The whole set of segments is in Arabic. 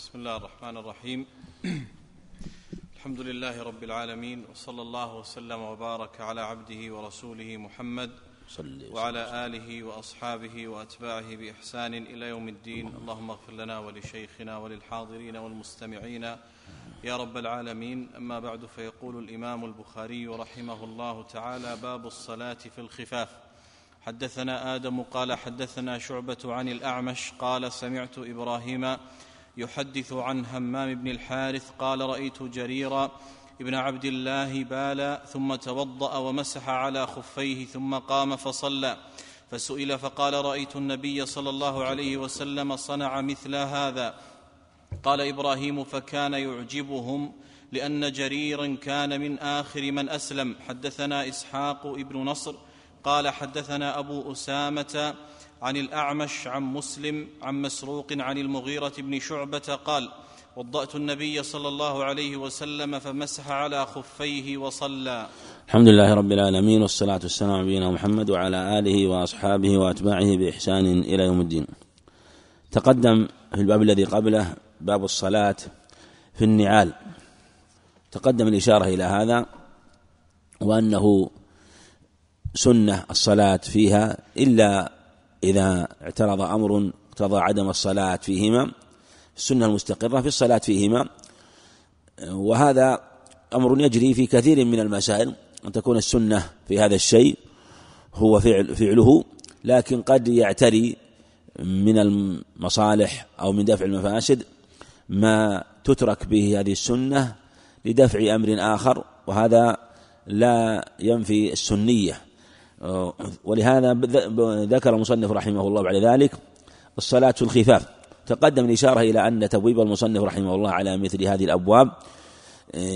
بسم الله الرحمن الرحيم. الحمد لله رب العالمين وصلى الله وسلم وبارك على عبده ورسوله محمد وعلى آله وأصحابه وأتباعه بإحسان إلى يوم الدين. اللهم اغفر لنا ولشيخنا وللحاضرين والمستمعين. يا رب العالمين أما بعد فيقول الإمام البخاري رحمه الله تعالى باب الصلاة في الخفاف. حدثنا آدم قال حدثنا شعبة عن الأعمش قال سمعت إبراهيم يحدث عن همام بن الحارث قال رأيت جريرا ابن عبد الله بال ثم توضأ ومسح على خفيه ثم قام فصلى فسئل فقال رأيت النبي صلى الله عليه وسلم صنع مثل هذا. قال إبراهيم فكان يعجبهم لأن جريرا كان من آخر من أسلم. حدثنا إسحاق ابن نصر قال حدثنا أبو أسامة عن الأعمش عن مسلم عن مسروق عن المغيرة بن شعبة قال وضأت النبي صلى الله عليه وسلم فمسح على خفيه وصلى. الحمد لله رب العالمين والصلاة والسلام على نبينا محمد وعلى آله وأصحابه وأتباعه بإحسان إلى يوم الدين. تقدم في الباب الذي قبله باب الصلاة في النعال. تقدم الإشارة إلى هذا وأنه سنة الصلاة فيها إلا إذا اعترض أمر اقتضى عدم الصلاة فيهما السنة المستقرة في الصلاة فيهما. وهذا أمر يجري في كثير من المسائل أن تكون السنة في هذا الشيء هو فعل فعله لكن قد يعتري من المصالح أو من دفع المفاسد ما تترك به هذه السنة لدفع أمر آخر وهذا لا ينفي السنية. ولهذا ذكر المصنف رحمه الله بعد ذلك الصلاة في الخفاف تقدم الإشارة إلى أن تبويب المصنف رحمه الله على مثل هذه الأبواب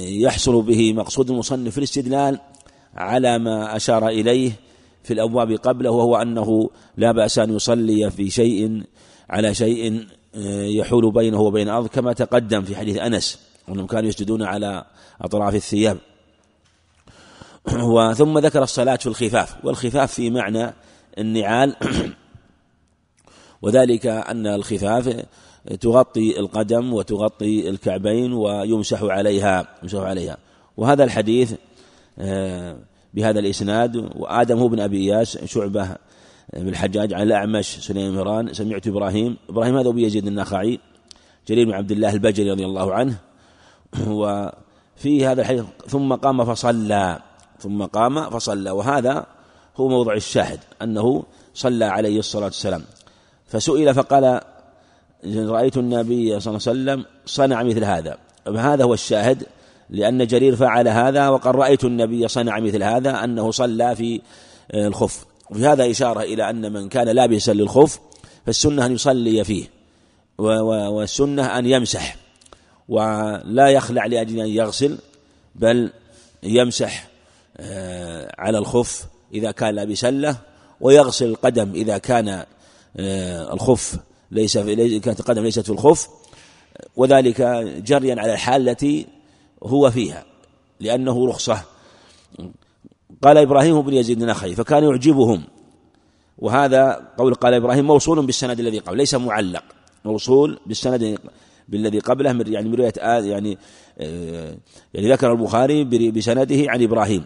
يحصل به مقصود المصنف في الاستدلال على ما أشار إليه في الأبواب قبله وهو أنه لا بأس أن يصلي في شيء على شيء يحول بينه وبين الأرض كما تقدم في حديث أنس أنهم كانوا يسجدون على أطراف الثياب. وثم ذكر الصلاة في الخفاف. والخفاف في معنى النعال. وذلك أن الخفاف تغطي القدم وتغطي الكعبين ويمسح عليها يمسح عليها. وهذا الحديث بهذا الإسناد وآدم هو بن أبي إياس شعبة بن الحجاج عن الأعمش سليمان مهران سمعت إبراهيم. إبراهيم هذا أبو يزيد النخعي جرير بن عبد الله البجلي رضي الله عنه. وفي هذا الحديث ثم قام فصلى. ثم قام فصلى. وهذا هو موضع الشاهد أنه صلى عليه الصلاة والسلام. فسئل فقال رأيت النبي صلى الله عليه وسلم صنع مثل هذا. هذا هو الشاهد لأن جرير فعل هذا وقد رأيت النبي صنع مثل هذا أنه صلى في الخف. وفي هذا إشارة إلى أن من كان لابسا للخف فالسنة أن يصلي فيه والسنة أن يمسح. ولا يخلع لأجل أن يغسل بل يمسح. على الخف إذا كان لابسا له ويغسل القدم إذا كان الخف ليس في كانت القدم ليست في الخف وذلك جريا على الحال التي هو فيها لأنه رخصة. قال إبراهيم بن يزيد النخعي فكان يعجبهم. وهذا قول قال إبراهيم موصول بالسند الذي قبل ليس معلق موصول بالسند بالذي قبله يعني من رواية يعني يعني ذكر البخاري بسنده عن إبراهيم.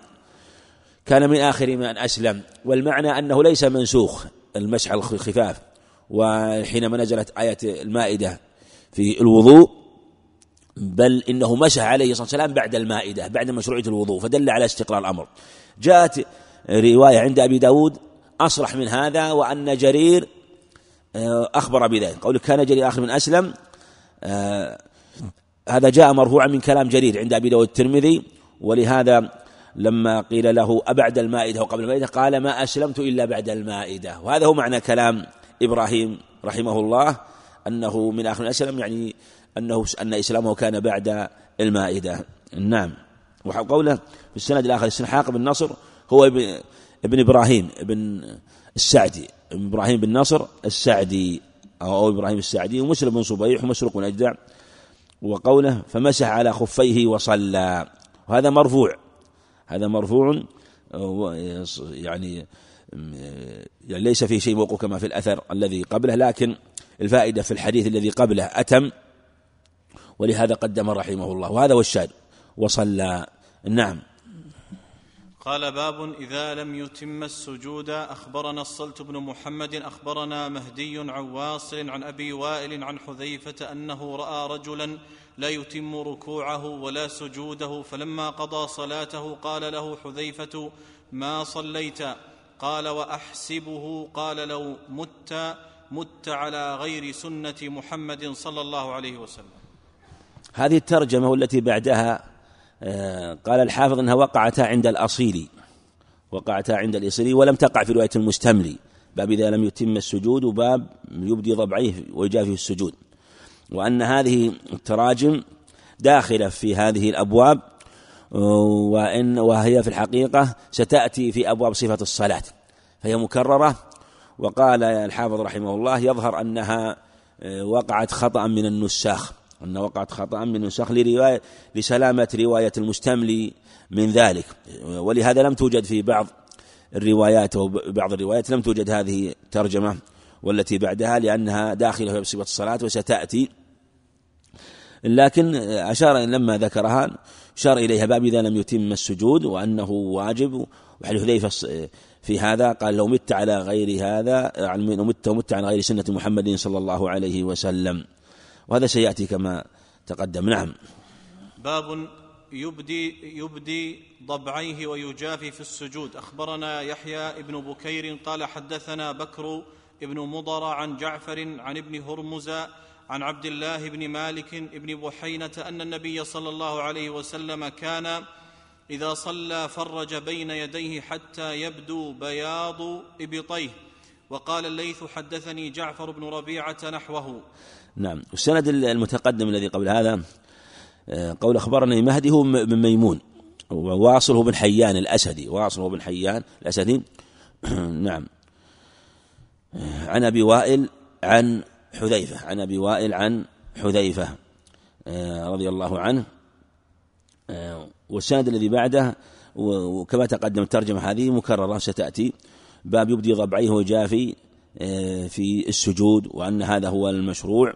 كان من آخر من أسلم والمعنى أنه ليس منسوخ المسح الخفاف وحينما نزلت آية المائدة في الوضوء بل إنه مسح عليه الصلاة والسلام بعد المائدة بعد مشروعية الوضوء فدل على استقرار الأمر. جاءت رواية عند أبي داود أصرح من هذا وأن جرير أخبر بذلك قول كان جرير آخر من أسلم هذا جاء مرفوعا من كلام جرير عند أبي داود الترمذي ولهذا لما قيل له أبعد المائدة وقبل المائدة قال ما أسلمت إلا بعد المائدة. وهذا هو معنى كلام إبراهيم رحمه الله أنه من آخر الأسلم يعني أنه أن إسلامه كان بعد المائدة. نعم. وقوله في السند الآخر السنحاق بن نصر هو ابن, إبراهيم ابن السعدي. إبراهيم بن نصر السعدي أو إبراهيم السعدي ومسلم بن صبيح ومسروق بن أجدع. وقوله فمسح على خفيه وصلى. وهذا مرفوع. هذا مرفوع يعني يعني ليس فيه شيء موقوف كما في الأثر الذي قبله لكن الفائدة في الحديث الذي قبله أتم ولهذا قدم رحمه الله. وهذا هو الشاهد. وصلى. نعم. قال باب إذا لم يتم السجود أخبرنا الصلت بن محمد أخبرنا مهدي عن واصل عن أبي وائل عن حذيفة أنه رأى رجلا لا يتم ركوعه ولا سجوده. فلما قضى صلاته قال له حذيفة ما صليت؟ قال وأحسبه. قال لو مت مت على غير سنة محمد صلى الله عليه وسلم. هذه الترجمة والتي بعدها آه، قال الحافظ إنها وقعتا عند الاصيلي وقعتا عند الاصيلي ولم تقع في رواية المستملي. باب إذا لم يتم السجود وباب يبدي ضبعيه ويجافي السجود. وأن هذه التراجم داخلة في هذه الأبواب وإن وهي في الحقيقة ستأتي في أبواب صفة الصلاة. فهي مكررة وقال الحافظ رحمه الله يظهر أنها آه، وقعت خطأ من النساخ. أن وقعت خطأ من نسخ لرواية لسلامة رواية المستملي من ذلك. ولهذا لم توجد في بعض الروايات أو بعض الروايات لم توجد هذه الترجمة. والتي بعدها لأنها داخلة في صفة الصلاة وستأتي. لكن أشار لما ذكرها أشار إليها باب إذا لم يتم السجود وأنه واجب. وحديث حذيفة في هذا قال لو مت على غير هذا لو مت ومت على غير سنة محمد صلى الله عليه وسلم. وهذا سيأتي كما تقدم. نعم. باب يبدي يبدي ضبعيه ويجافي في السجود. أخبرنا يحيى ابن بكير قال حدثنا بكر ابن مضر عن جعفر عن ابن هرمز عن عبد الله بن مالك بن بحينة أن النبي صلى الله عليه وسلم كان إذا صلى فرج بين يديه حتى يبدو بياض إبطيه. وقال الليث حدثني جعفر بن ربيعة نحوه. نعم. والسند المتقدم الذي قبل هذا آه، قول أخبرني مهدي هو بن ميمون وواصل هو بن حيان الأسدي واصل هو بن حيان الأسدي. نعم. عن أبي وائل عن حذيفة عن أبي وائل عن حذيفة آه، رضي الله عنه. والسند الذي بعده وكما تقدم الترجمة هذه مكررة ستأتي. باب يبدي ضبعيه وجافي في السجود وأن هذا هو المشروع.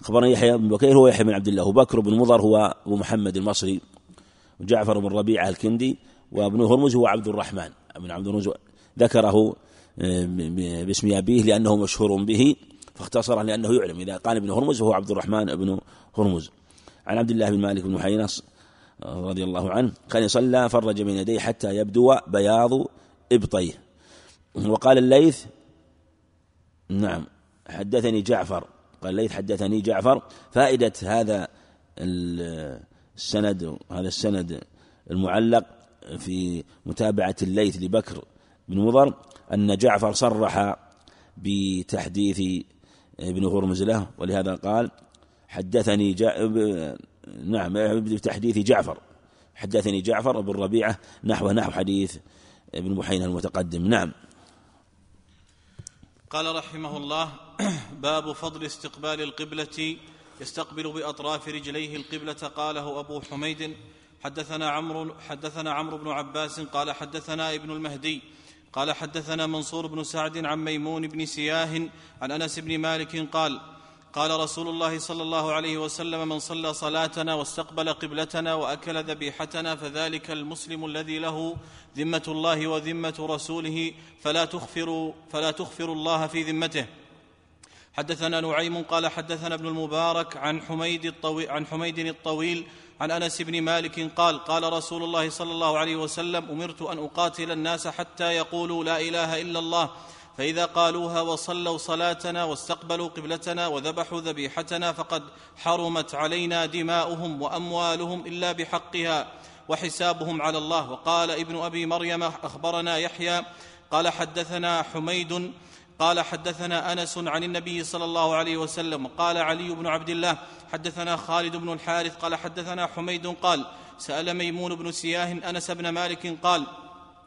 أخبرنا يحيى بن بكير هو يحيى بن عبد الله. وبكر بن مضر هو أبو محمد المصري وجعفر بن ربيعة الكندي وابن هرمز هو عبد الرحمن. ابن عبد هرمز ذكره آه، باسم أبيه لأنه مشهور به فاختصره لأنه يعلم. إذا قال ابن هرمز هو عبد الرحمن بن هرمز. عن عبد الله بن مالك بن حينص رضي الله عنه كان صلى فرج من يديه حتى يبدو بياض إبطيه. وقال الليث نعم حدثني جعفر. قال ليث حدثني جعفر. فائدة هذا السند هذا السند المعلق في متابعة الليث لبكر بن مضر أن جعفر صرح بتحديث ابن هرمز له ولهذا قال حدثني جا... نعم بتحديث جعفر. حدثني جعفر بن ربيعة نحو نحو حديث ابن بحينة المتقدم. نعم. قال رحمه الله باب فضل استقبال القبلة يستقبل بأطراف رجليه القبلة قاله أبو حميد حدثنا عمرو حدثنا عمرو بن عباس قال حدثنا ابن المهدي قال حدثنا منصور بن سعد عن ميمون بن سياه عن أنس بن مالك قال قال رسول الله صلى الله عليه وسلم من صلى صلاتنا واستقبل قبلتنا وأكل ذبيحتنا فذلك المسلم الذي له ذمة الله وذمة رسوله فلا تخفر فلا تخفر الله في ذمته. حدثنا نعيم قال حدثنا ابن المبارك عن حميد الطويل عن حميد الطويل عن أنس بن مالك قال قال رسول الله صلى الله عليه وسلم أمرت أن أقاتل الناس حتى يقولوا لا إله إلا الله. فإذا قالوها وصلوا صلاتنا واستقبلوا قبلتنا وذبحوا ذبيحتنا فقد حرمت علينا دماؤهم وأموالهم إلا بحقها وحسابهم على الله. وقال ابن أبي مريم أخبرنا يحيى قال حدثنا حميد قال حدثنا أنس عن النبي صلى الله عليه وسلم قال علي بن عبد الله حدثنا خالد بن الحارث قال حدثنا حميد قال سأل ميمون بن سياه أنس بن مالك قال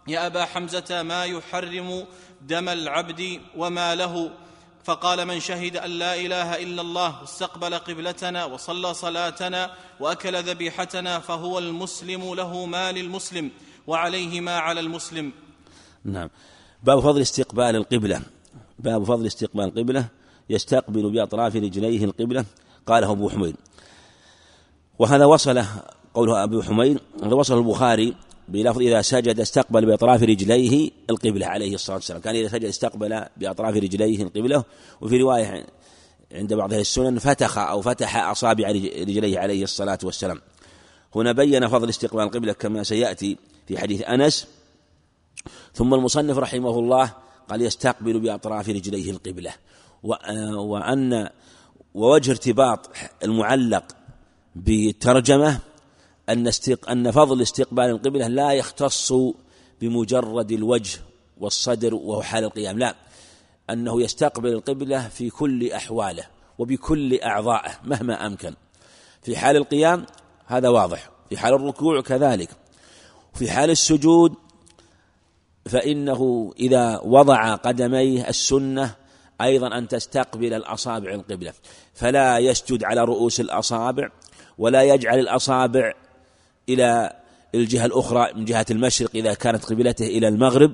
يا أبا حمزة ما يحرم دم العبد وما له؟ فقال من شهد أن لا إله إلا الله واستقبل قبلتنا وصلى صلاتنا وأكل ذبيحتنا فهو المسلم له ما للمسلم وعليه ما على المسلم. نعم. باب فضل استقبال القبلة. باب فضل استقبال القبلة يستقبل بأطراف رجليه القبلة قاله أبو حميد. وهذا وصله قوله أبو حميد هذا وصل البخاري بلفظ إذا سجد استقبل بأطراف رجليه القبلة عليه الصلاة والسلام. كان إذا سجد استقبل بأطراف رجليه القبلة وفي رواية عند بعض أهل السنن فتخ أو فتح أصابع رجليه عليه الصلاة والسلام. هنا بين فضل استقبال القبلة كما سيأتي في حديث أنس ثم المصنف رحمه الله قال يستقبل بأطراف رجليه القبلة. وأن ووجه ارتباط المعلق بالترجمة أن استق... أن فضل استقبال القبلة لا يختص بمجرد الوجه والصدر وهو حال القيام لا أنه يستقبل القبلة في كل أحواله وبكل أعضائه مهما أمكن. في حال القيام هذا واضح في حال الركوع كذلك في حال السجود فإنه إذا وضع قدميه السنة أيضا أن تستقبل الأصابع القبلة. فلا يسجد على رؤوس الأصابع ولا يجعل الأصابع إلى الجهة الأخرى من جهة المشرق إذا كانت قبلته إلى المغرب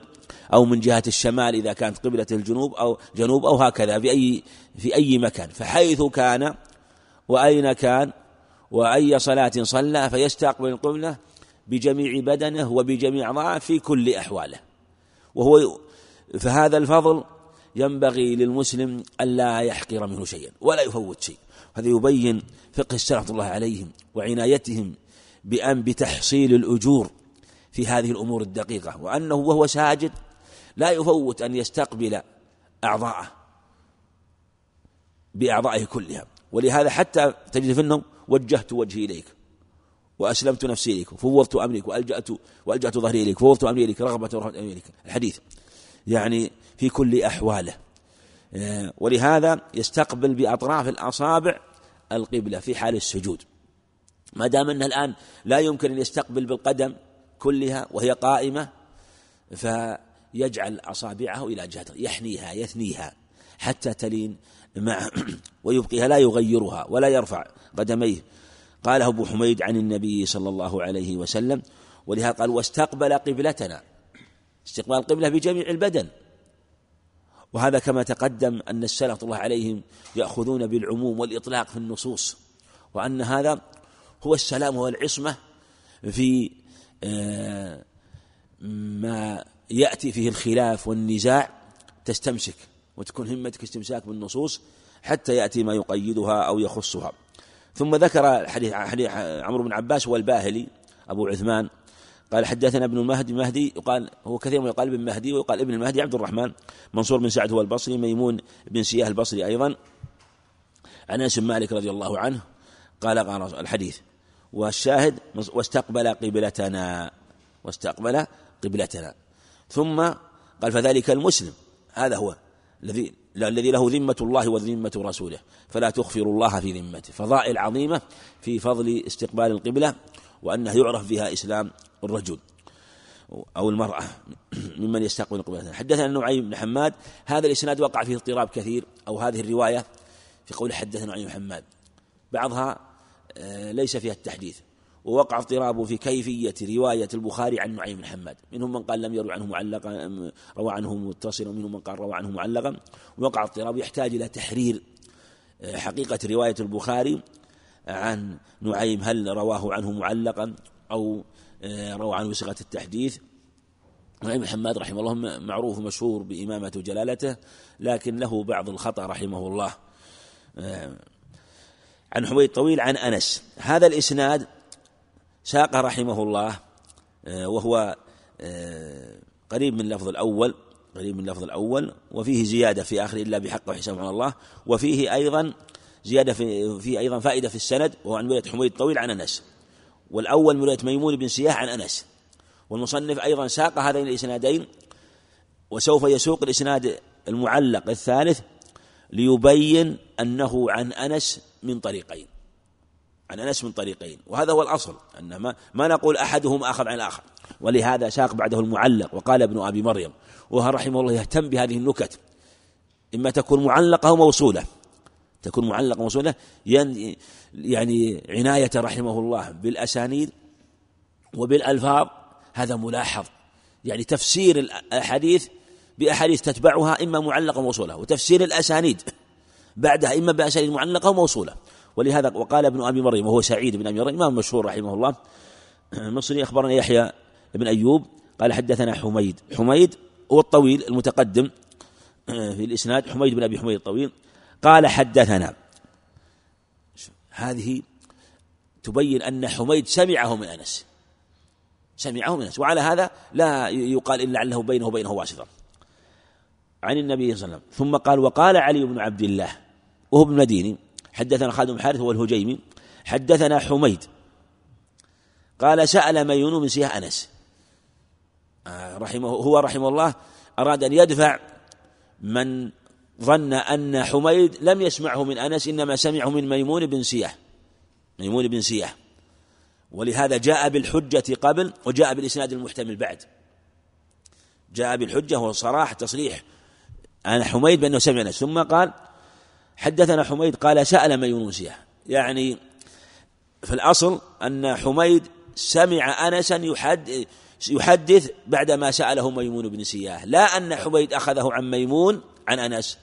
أو من جهة الشمال إذا كانت قبلته الجنوب أو جنوب أو هكذا في أي في أي مكان. فحيث كان وأين كان وأي صلاة صلى فيستقبل القبلة بجميع بدنه وبجميع أعضائه في كل أحواله. وهو فهذا الفضل ينبغي للمسلم ألا يحقر منه شيئا ولا يفوت شيء هذا يبين فقه السلف الله عليهم وعنايتهم بأن بتحصيل الأجور في هذه الأمور الدقيقة وأنه وهو ساجد لا يفوت أن يستقبل أعضاءه بأعضائه كلها. ولهذا حتى تجد في النوم وجهت وجهي إليك. وأسلمت نفسي إليك وفوضت أمرك وألجأت وألجأت ظهري إليك وفوضت أمري إليك رغبة ورهبة إليك. الحديث. يعني في كل أحواله. آه، ولهذا يستقبل بأطراف الأصابع القبلة في حال السجود. ما دام أنه الآن لا يمكن أن يستقبل بالقدم كلها وهي قائمة فيجعل أصابعه إلى جهته يحنيها يثنيها حتى تلين معه ويبقيها لا يغيرها ولا يرفع قدميه. قاله أبو حميد عن النبي صلى الله عليه وسلم ولهذا قال واستقبل قبلتنا. استقبال القبلة بجميع البدن. وهذا كما تقدم أن السلف الله عليهم يأخذون بالعموم والإطلاق في النصوص وأن هذا هو السلام والعصمة في آه، ما يأتي فيه الخلاف والنزاع تستمسك وتكون همتك استمساك بالنصوص حتى يأتي ما يقيدها أو يخصها. ثم ذكر حديث حديث عمرو بن عباس والباهلي أبو عثمان قال حدثنا ابن المهدي مهدي يقال هو كثير من يقال ابن مهدي ويقال ابن المهدي عبد الرحمن منصور بن سعد هو البصري ميمون بن سياه البصري أيضا. عن انس مالك رضي الله عنه قال قال الحديث والشاهد واستقبل قبلتنا واستقبل قبلتنا. ثم قال فذلك المسلم. هذا هو الذي الذي له ذمة الله وذمة رسوله. فلا تخفر الله في ذمته. فضائل عظيمة في فضل استقبال القبلة وأنه يعرف بها إسلام الرجل أو المرأة ممن يستقبل القبلة. حدثنا نعيم بن حماد. هذا الإسناد وقع فيه اضطراب كثير أو هذه الرواية في قول حدثنا نعيم بن حماد. بعضها آه، ليس فيها التحديث. ووقع اضطراب في كيفية رواية البخاري عن نعيم بن حماد. منهم من قال لم يروي عنه معلقا روى عنه متصلا. ومنهم من قال روى عنه معلقا. ووقع اضطراب يحتاج إلى تحرير آه، حقيقة رواية البخاري عن نعيم هل رواه عنه معلقا أو آه، روى عنه بصيغة التحديث. نعيم حماد رحمه الله معروف ومشهور بإمامة وجلالته لكن له بعض الخطأ رحمه الله. عن حميد طويل عن أنس. هذا الإسناد ساق رحمه الله وهو آه، قريب من اللفظ الأول قريب من اللفظ الأول وفيه زيادة في آخر إلا بحق وحساب على الله وفيه أيضا زيادة في فيه أيضا فائدة في السند وهو عن رواية حميد طويل عن أنس. والأول من رواية ميمون بن سياح عن أنس. والمصنف أيضا ساق هذين الإسنادين وسوف يسوق الإسناد المعلق الثالث ليبين أنه عن أنس من طريقين. عن أنس من طريقين وهذا هو الأصل أن ما, ما نقول أحدهم أخذ عن الآخر. ولهذا ساق بعده المعلق وقال ابن أبي مريم وهو رحمه الله يهتم بهذه النكت إما تكون معلقة أو موصولة تكون معلقة موصولة يعني عناية رحمه الله بالأسانيد وبالألفاظ هذا ملاحظ. يعني تفسير الأحاديث بأحاديث تتبعها إما معلقة موصولة وتفسير الأسانيد بعدها إما بأسانيد معلقة وموصولة. ولهذا وقال ابن أبي مريم وهو سعيد بن أبي مريم إمام مشهور رحمه الله. مصري أخبرنا يحيى بن أيوب قال حدثنا حميد. حميد هو الطويل المتقدم في الإسناد حميد بن أبي حميد الطويل. قال حدثنا. هذه تبين أن حميد سمعه من أنس. سمعه من أنس وعلى هذا لا يقال إلا لعله بينه وبينه واسطة. عن النبي صلى الله عليه وسلم. ثم قال وقال علي بن عبد الله وهو ابن مديني حدثنا خالد بن حارث والهجيمي حدثنا حميد. قال سأل ميمون بن سياه أنس. آه، رحمه هو رحمه الله أراد أن يدفع من ظن أن حميد لم يسمعه من أنس إنما سمعه من ميمون بن سياه ميمون بن سياه ولهذا جاء بالحجة قبل وجاء بالإسناد المحتمل بعد. جاء بالحجة وصراح تصريح عن حميد بأنه سمع أنس. ثم قال حدثنا حميد قال سأل ميمون سياه يعني في الأصل أن حميد سمع أنسا يحد يحدث بعدما سأله ميمون بن سياه. لا أن حميد أخذه عن ميمون عن أنس.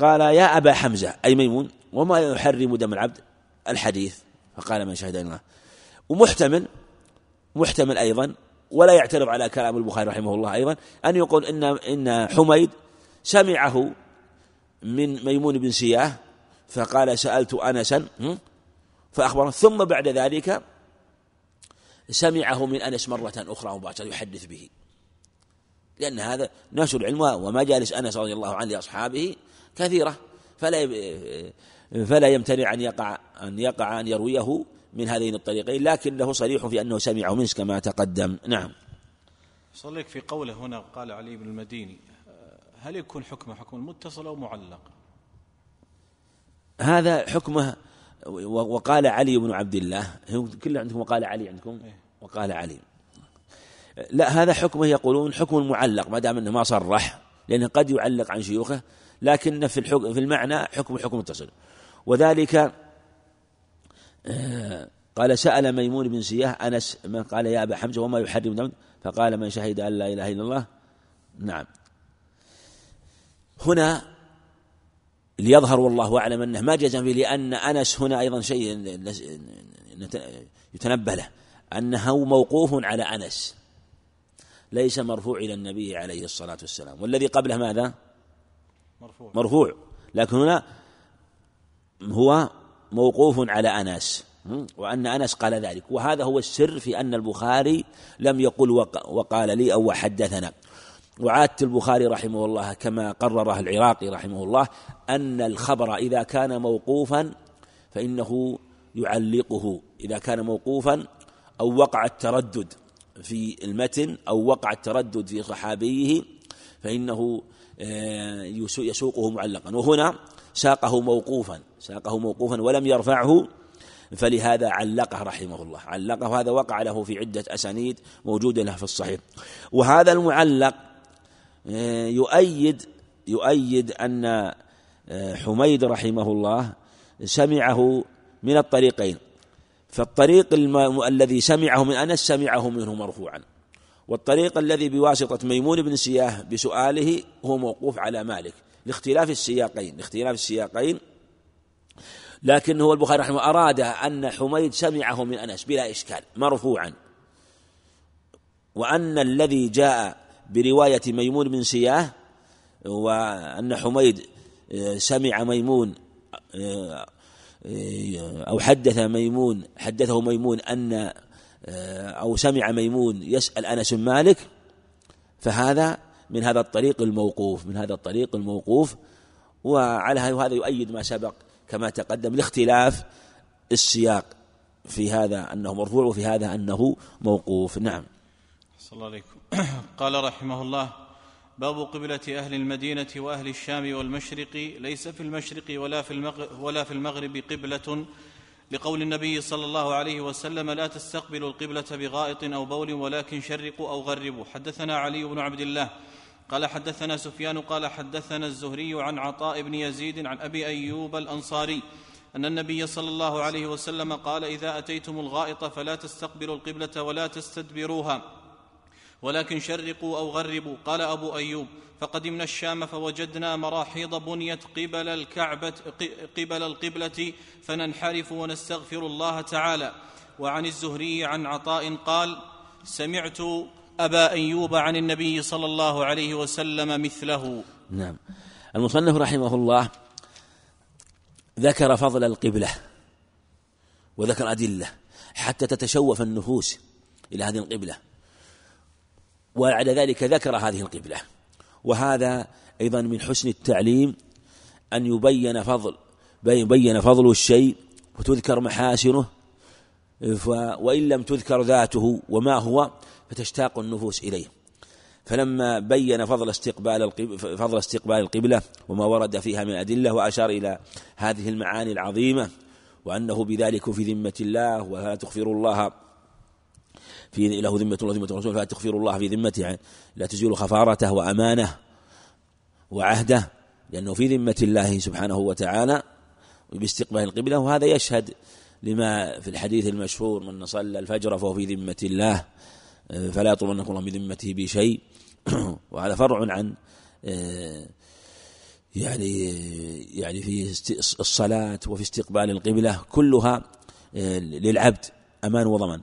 قال يا أبا حمزة أي ميمون وما يحرم دم العبد؟ الحديث. فقال من شهد الله ومحتمل محتمل أيضا ولا يعترض على كلام البخاري رحمه الله أيضا أن يقول إن إن حميد سمعه من ميمون بن سياه فقال سألت أنسا فأخبره ثم بعد ذلك سمعه من أنس مرة أخرى مباشرة يحدث به. لأن هذا نشر العلم ومجالس أنس رضي الله عنه لأصحابه كثيرة. فلا فلا يمتنع أن يقع أن يقع أن يرويه من هذين الطريقين. لكنه صريح في أنه سمعه منس كما تقدم. نعم. صليك في قوله هنا قال علي بن المديني. هل يكون حكمه حكم متصل أو معلق؟ هذا حكمه وقال علي بن عبد الله. كله عندكم وقال علي عندكم؟ إيه. وقال علي. لا هذا حكمه يقولون حكم معلق ما دام إنه ما صرح لأنه قد يعلق عن شيوخه لكن في الحكم في المعنى حكم حكم متصل. وذلك آه، قال سأل ميمون بن سياه أنس من قال يا أبا حمزة وما يحرم دم؟ فقال من شهد أن لا إله إلا الله. نعم. هنا ليظهر والله أعلم أنه ما جزم به لأن أنس هنا أيضا شيء يتنبه له أنه موقوف على أنس ليس مرفوع إلى النبي عليه الصلاة والسلام. والذي قبله ماذا؟ مرفوع, مرفوع. لكن هنا هو موقوف على أنس وأن أنس قال ذلك. وهذا هو السر في أن البخاري لم يقل وقال لي أو حدثنا. وعادة البخاري رحمه الله كما قرره العراقي رحمه الله أن الخبر إذا كان موقوفا فإنه يعلقه. إذا كان موقوفا أو وقع التردد في المتن أو وقع التردد في صحابيه فإنه آه، يسوقه معلقا. وهنا ساقه موقوفا ساقه موقوفا ولم يرفعه فلهذا علقه رحمه الله. علقه هذا وقع له في عدة أسانيد موجودة له في الصحيح. وهذا المعلق يؤيد يؤيد أن آه، حميد رحمه الله سمعه من الطريقين. فالطريق الذي سمعه من أنس سمعه منه مرفوعا. والطريق الذي بواسطة ميمون بن سياه بسؤاله هو موقوف على مالك. لاختلاف السياقين لاختلاف السياقين. لكن هو البخاري رحمه أراد أن حميد سمعه من أنس بلا إشكال مرفوعا. وأن الذي جاء برواية ميمون بن سياه وأن حميد آه، سمع ميمون آه، آه، أو حدث ميمون حدثه ميمون أن أو سمع ميمون يسأل أنس مالك فهذا من هذا الطريق الموقوف من هذا الطريق الموقوف وعلى هذا يؤيد ما سبق كما تقدم لاختلاف السياق في هذا أنه مرفوع وفي هذا أنه موقوف. نعم. صلى الله عليكم. قال رحمه الله باب قبلة أهل المدينة وأهل الشام والمشرق. ليس في المشرق ولا في المغرب, ولا في المغرب قبلة. لقول النبي صلى الله عليه وسلم لا تستقبلوا القبلة بغائط أو بول ولكن شرقوا أو غربوا. حدثنا علي بن عبد الله قال حدثنا سفيان قال حدثنا الزهري عن عطاء بن يزيد عن أبي أيوب الأنصاري أن النبي صلى الله عليه وسلم قال إذا أتيتم الغائط فلا تستقبلوا القبلة ولا تستدبروها. ولكن شرقوا أو غربوا. قال أبو أيوب فقدمنا الشام فوجدنا مراحيض بنيت قبل الكعبة قبل القبلة فننحرف ونستغفر الله تعالى. وعن الزهري عن عطاء قال سمعت أبا أيوب عن النبي صلى الله عليه وسلم مثله. نعم. المصنف رحمه الله ذكر فضل القبلة وذكر أدلة حتى تتشوف النفوس إلى هذه القبلة. وبعد ذلك ذكر هذه القبلة. وهذا أيضا من حسن التعليم أن يبين فضل يبين فضل الشيء وتذكر محاسنه وإن لم تذكر ذاته وما هو فتشتاق النفوس إليه. فلما بين فضل استقبال فضل استقبال القبلة وما ورد فيها من أدلة وأشار إلى هذه المعاني العظيمة وأنه بذلك في ذمة الله ولا تخفر الله في له ذمة الله ذمة الرسول فلا الله في ذمته لا تزول خفارته وأمانه وعهده لأنه في ذمة الله سبحانه وتعالى باستقبال القبلة وهذا يشهد لما في الحديث المشهور من صلى الفجر فهو في ذمة الله فلا يطلبنكم الله من ذمته بشيء. وهذا فرع عن يعني يعني في الصلاة وفي استقبال القبلة كلها للعبد أمان وضمان.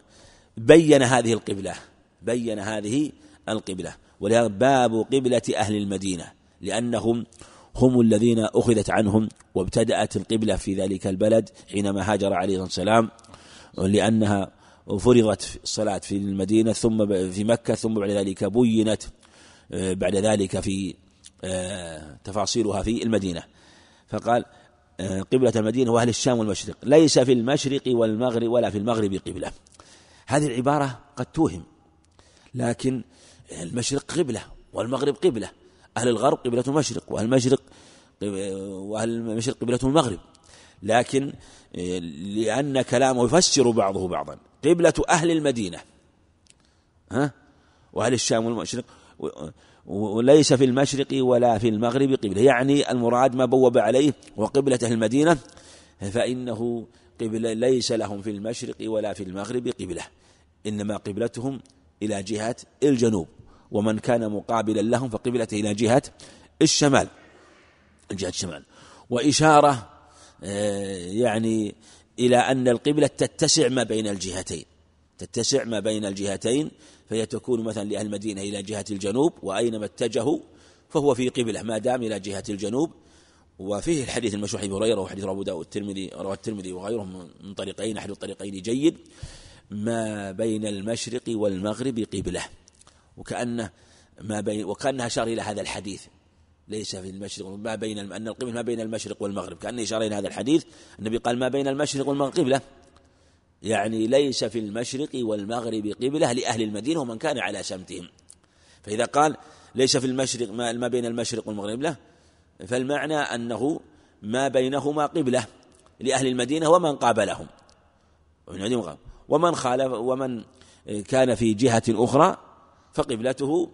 بين هذه القبلة بين هذه القبلة. ولهذا باب قبلة أهل المدينة لأنهم هم الذين أخذت عنهم وابتدأت القبلة في ذلك البلد حينما هاجر عليه والسلام لأنها فرضت الصلاة في المدينة ثم في مكة ثم بعد ذلك بينت آه، بعد ذلك في آه، تفاصيلها في المدينة. فقال آه، قبلة المدينة وأهل الشام والمشرق. ليس في المشرق والمغرب ولا في المغرب قبلة. هذه العبارة قد توهم. لكن المشرق قبلة والمغرب قبلة. أهل الغرب قبلة المشرق وأهل المشرق وأهل المشرق قبلة المغرب. لكن لأن كلامه يفسر بعضه بعضا. قبلة أهل المدينة. ها؟ وأهل الشام والمشرق. وليس في المشرق ولا في المغرب قبلة. يعني المراد ما بوب عليه وقبلة أهل المدينة. فإنه قبلة ليس لهم في المشرق ولا في المغرب قبلة. إنما قبلتهم إلى جهة الجنوب. ومن كان مقابلا لهم فقبلته إلى جهة الشمال. جهة الشمال. وإشارة آه، يعني إلى أن القبلة تتسع ما بين الجهتين. تتسع ما بين الجهتين فهي تكون مثلا لأهل المدينة إلى جهة الجنوب وأينما اتجهوا فهو في قبلة ما دام إلى جهة الجنوب. وفيه الحديث المشهور أبي هريرة وحديث أبو داود الترمذي رواه الترمذي وغيرهم من طريقين أحد الطريقين جيد. ما بين المشرق والمغرب قبلة. وكأنه ما بين وكأنها أشار إلى هذا الحديث. ليس في المشرق ما بين أن القبلة ما بين المشرق والمغرب. كأن إشارة إلى هذا الحديث. النبي قال ما بين المشرق والمغرب قبلة. يعني ليس في المشرق والمغرب قبلة لأهل المدينة ومن كان على سمتهم فإذا قال ليس في المشرق ما بين المشرق والمغرب له فالمعنى أنه ما بينهما قبلة لأهل المدينة ومن قابلهم. ومن خالف ومن كان في جهة أخرى فقبلته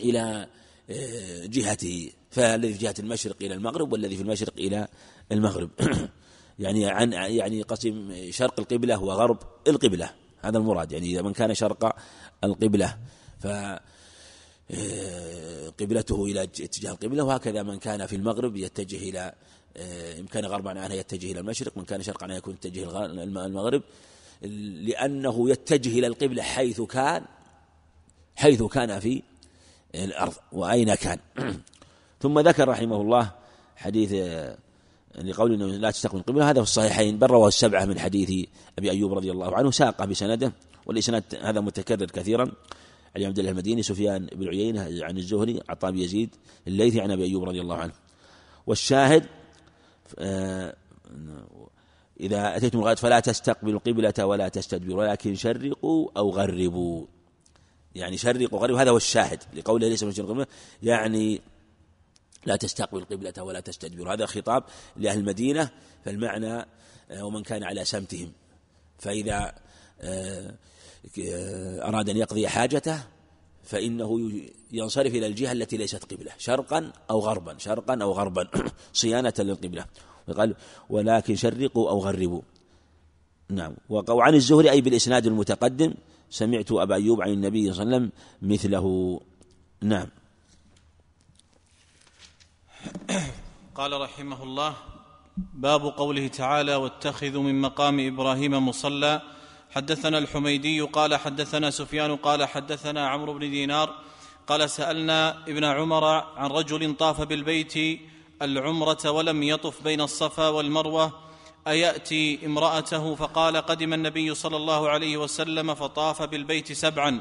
إلى آه، جهته. فالذي في جهة المشرق إلى المغرب والذي في المشرق إلى المغرب. يعني عن يعني قسم شرق القبلة وغرب القبلة. هذا المراد يعني إذا من كان شرق القبلة. ف قبلته إلى اتجاه القبلة وهكذا من كان في المغرب يتجه إلى آه، إن كان غربا عنها يتجه إلى المشرق من كان شرقا عنها يكون يتجه المغرب لأنه يتجه إلى القبلة حيث كان حيث كان في الأرض وأين كان. ثم ذكر رحمه الله حديث آه، لقول إنه لا تستقبل القبله هذا في الصحيحين بل رواه السبعة من حديث أبي أيوب رضي الله عنه ساقه بسنده والإسناد هذا متكرر كثيرا. عن عبد الله المديني سفيان بن عيينة عن الزهري عطاء بن يزيد الليثي عن أبي أيوب رضي الله عنه. والشاهد آه، إذا أتيتم الغد فلا تستقبلوا القبلة ولا تستدبروا ولكن شرقوا أو غربوا. يعني شرق وغرب هذا هو الشاهد لقوله ليس من القبلة يعني لا تستقبل القبلة ولا تستدبر هذا خطاب لأهل المدينة فالمعنى آه، ومن كان على سمتهم. فإذا آه، أراد أن يقضي حاجته فإنه ينصرف إلى الجهة التي ليست قبلة شرقا أو غربا شرقا أو غربا صيانة للقبلة. وقال ولكن شرقوا أو غربوا. نعم. وعن الزهري أي بالإسناد المتقدم سمعت أبا أيوب عن النبي صلى الله عليه وسلم مثله. نعم. قال رحمه الله باب قوله تعالى واتخذوا من مقام إبراهيم مصلى حدثنا الحميدي قال حدثنا سفيان قال حدثنا عمرو بن دينار قال سألنا ابن عمر عن رجل طاف بالبيت العمرة ولم يطف بين الصفا والمروة أيأتي امرأته فقال قدم النبي صلى الله عليه وسلم فطاف بالبيت سبعا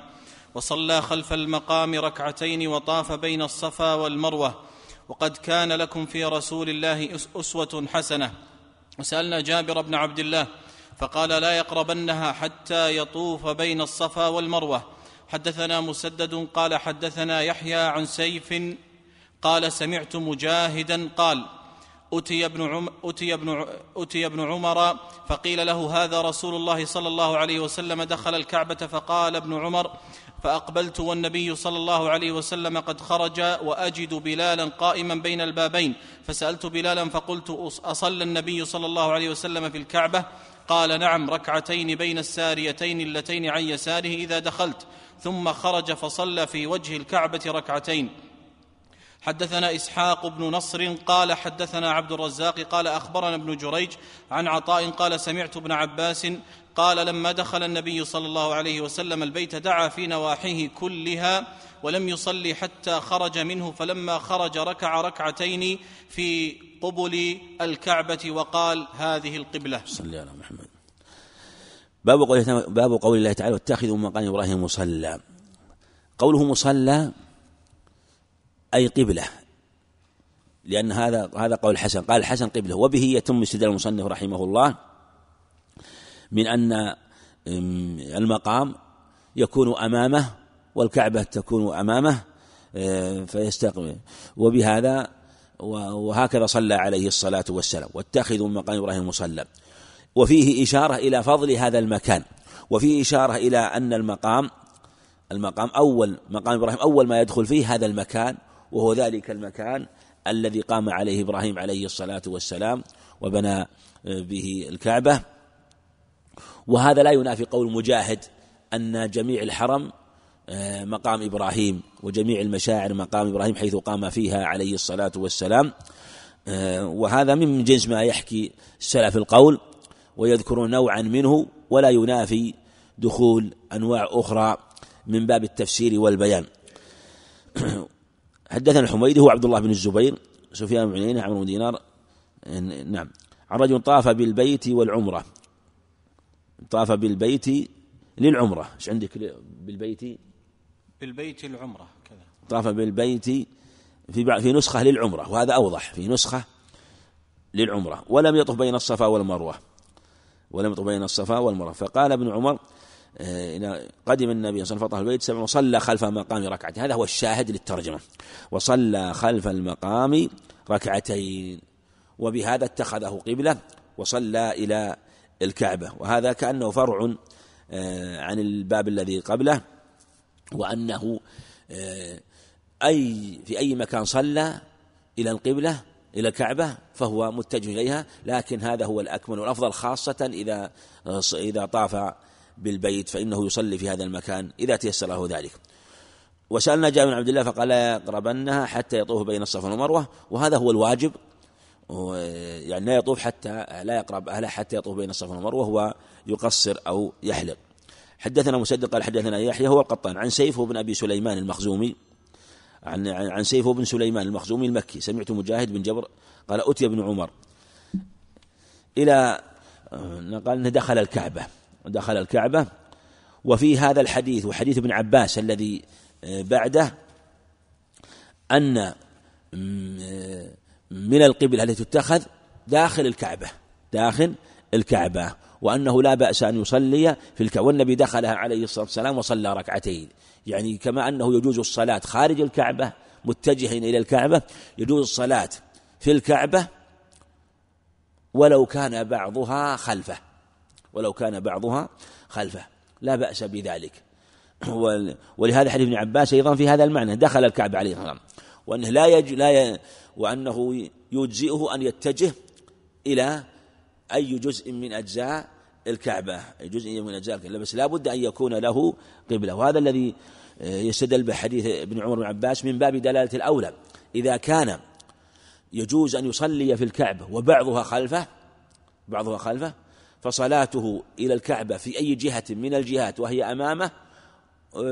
وصلى خلف المقام ركعتين وطاف بين الصفا والمروة وقد كان لكم في رسول الله أسوة حسنة. وسألنا جابر بن عبد الله فقال لا يقربنها حتى يطوف بين الصفا والمروة. حدثنا مسدد قال حدثنا يحيى عن سيف قال سمعت مجاهدا قال أتي ابن, عم أتي, ابن أتي ابن عمر فقيل له هذا رسول الله صلى الله عليه وسلم دخل الكعبة فقال ابن عمر فأقبلت والنبي صلى الله عليه وسلم قد خرج وأجد بلالا قائما بين البابين. فسألت بلالا فقلت أصلى النبي صلى الله عليه وسلم في الكعبة؟ قال نعم ركعتين بين الساريتين اللتين عن يساره إذا دخلت ثم خرج فصلى في وجه الكعبة ركعتين. حدثنا إسحاق بن نصر قال حدثنا عبد الرزاق قال أخبرنا ابن جريج عن عطاء قال سمعت ابن عباس قال لما دخل النبي صلى الله عليه وسلم البيت دعا في نواحيه كلها ولم يصلي حتى خرج منه فلما خرج ركع ركعتين في قبل الكعبة وقال هذه القبلة. صلى على محمد. باب قول باب قول الله تعالى واتخذوا مقام إبراهيم مصلى. قوله مصلى أي قبلة لأن هذا هذا قول الحسن قال الحسن قبلة وبه يتم استدلال المصنف رحمه الله من أن المقام يكون أمامه والكعبة تكون أمامه آه، فيستقبل. وبهذا وهكذا صلى عليه الصلاة والسلام. واتخذوا مقام إبراهيم مصلى. وفيه إشارة إلى فضل هذا المكان. وفيه إشارة إلى أن المقام المقام أول مقام إبراهيم أول ما يدخل فيه هذا المكان وهو ذلك المكان الذي قام عليه إبراهيم عليه الصلاة والسلام وبنى به الكعبة. وهذا لا ينافي قول مجاهد أن جميع الحرم آه، مقام إبراهيم وجميع المشاعر مقام إبراهيم حيث قام فيها عليه الصلاة والسلام. آه، وهذا من جنس ما يحكي سلف القول ويذكرون نوعا منه ولا ينافي دخول أنواع أخرى من باب التفسير والبيان. حدثنا الحميدي هو عبد الله بن الزبير سفيان بن عيينة عمرو بن دينار. نعم. عن رجل طاف بالبيت والعمرة. طاف بالبيت للعمرة. إيش عندك بالبيت؟ بالبيت العمرة كذا. طاف بالبيت في في نسخة للعمرة وهذا أوضح في نسخة للعمرة. ولم يطف بين الصفا والمروة. ولم يطف بين الصفا والمروة. فقال ابن عمر آه، قدم النبي صلى الله عليه وسلم البيت سبع وصلى خلف مقام ركعتين. هذا هو الشاهد للترجمة. وصلى خلف المقام ركعتين. وبهذا اتخذه قبلة. وصلى إلى الكعبة. وهذا كأنه فرع آه، عن الباب الذي قبله وأنه آه، أي في أي مكان صلى إلى القبلة إلى الكعبة فهو متجه إليها. لكن هذا هو الأكمل والأفضل خاصة إذا إذا طاف بالبيت فإنه يصلي في هذا المكان إذا تيسر له ذلك. وسألنا جابر بن عبد الله فقال لا يقربنها حتى يطوف بين الصفا والمروة وهذا هو الواجب يعني لا يطوف حتى لا يقرب أهله حتى يطوف بين الصفا والمروة وهو يقصر أو يحلق. حدثنا مسدد قال حدثنا يحيى هو القطان عن سيف بن أبي سليمان المخزومي عن عن سيف بن سليمان المخزومي المكي سمعت مجاهد بن جبر قال أتي ابن عمر إلى قال أنه دخل الكعبة ودخل الكعبة وفي هذا الحديث وحديث ابن عباس الذي آه، بعده أن آه، من القبلة التي تتخذ داخل الكعبة داخل الكعبة. وأنه لا بأس أن يصلي في الكعبة. والنبي دخلها عليه الصلاة والسلام وصلى ركعتين. يعني كما أنه يجوز الصلاة خارج الكعبة متجها إلى الكعبة يجوز الصلاة في الكعبة ولو كان بعضها خلفه. ولو كان بعضها خلفه. لا بأس بذلك. ولهذا حديث ابن عباس أيضا في هذا المعنى دخل الكعبة عليه الصلاة والسلام. وأنه لا يج لا ي... وأنه يجزئه أن يتجه إلى أي جزء من أجزاء الكعبة. جزء من أجزاء الكعبة. بس لا بد أن يكون له قبلة. وهذا الذي يستدل بحديث ابن عمر بن عباس من باب دلالة الأولى. إذا كان يجوز أن يصلي في الكعبة وبعضها خلفه بعضها خلفه فصلاته إلى الكعبة في أي جهة من الجهات وهي أمامه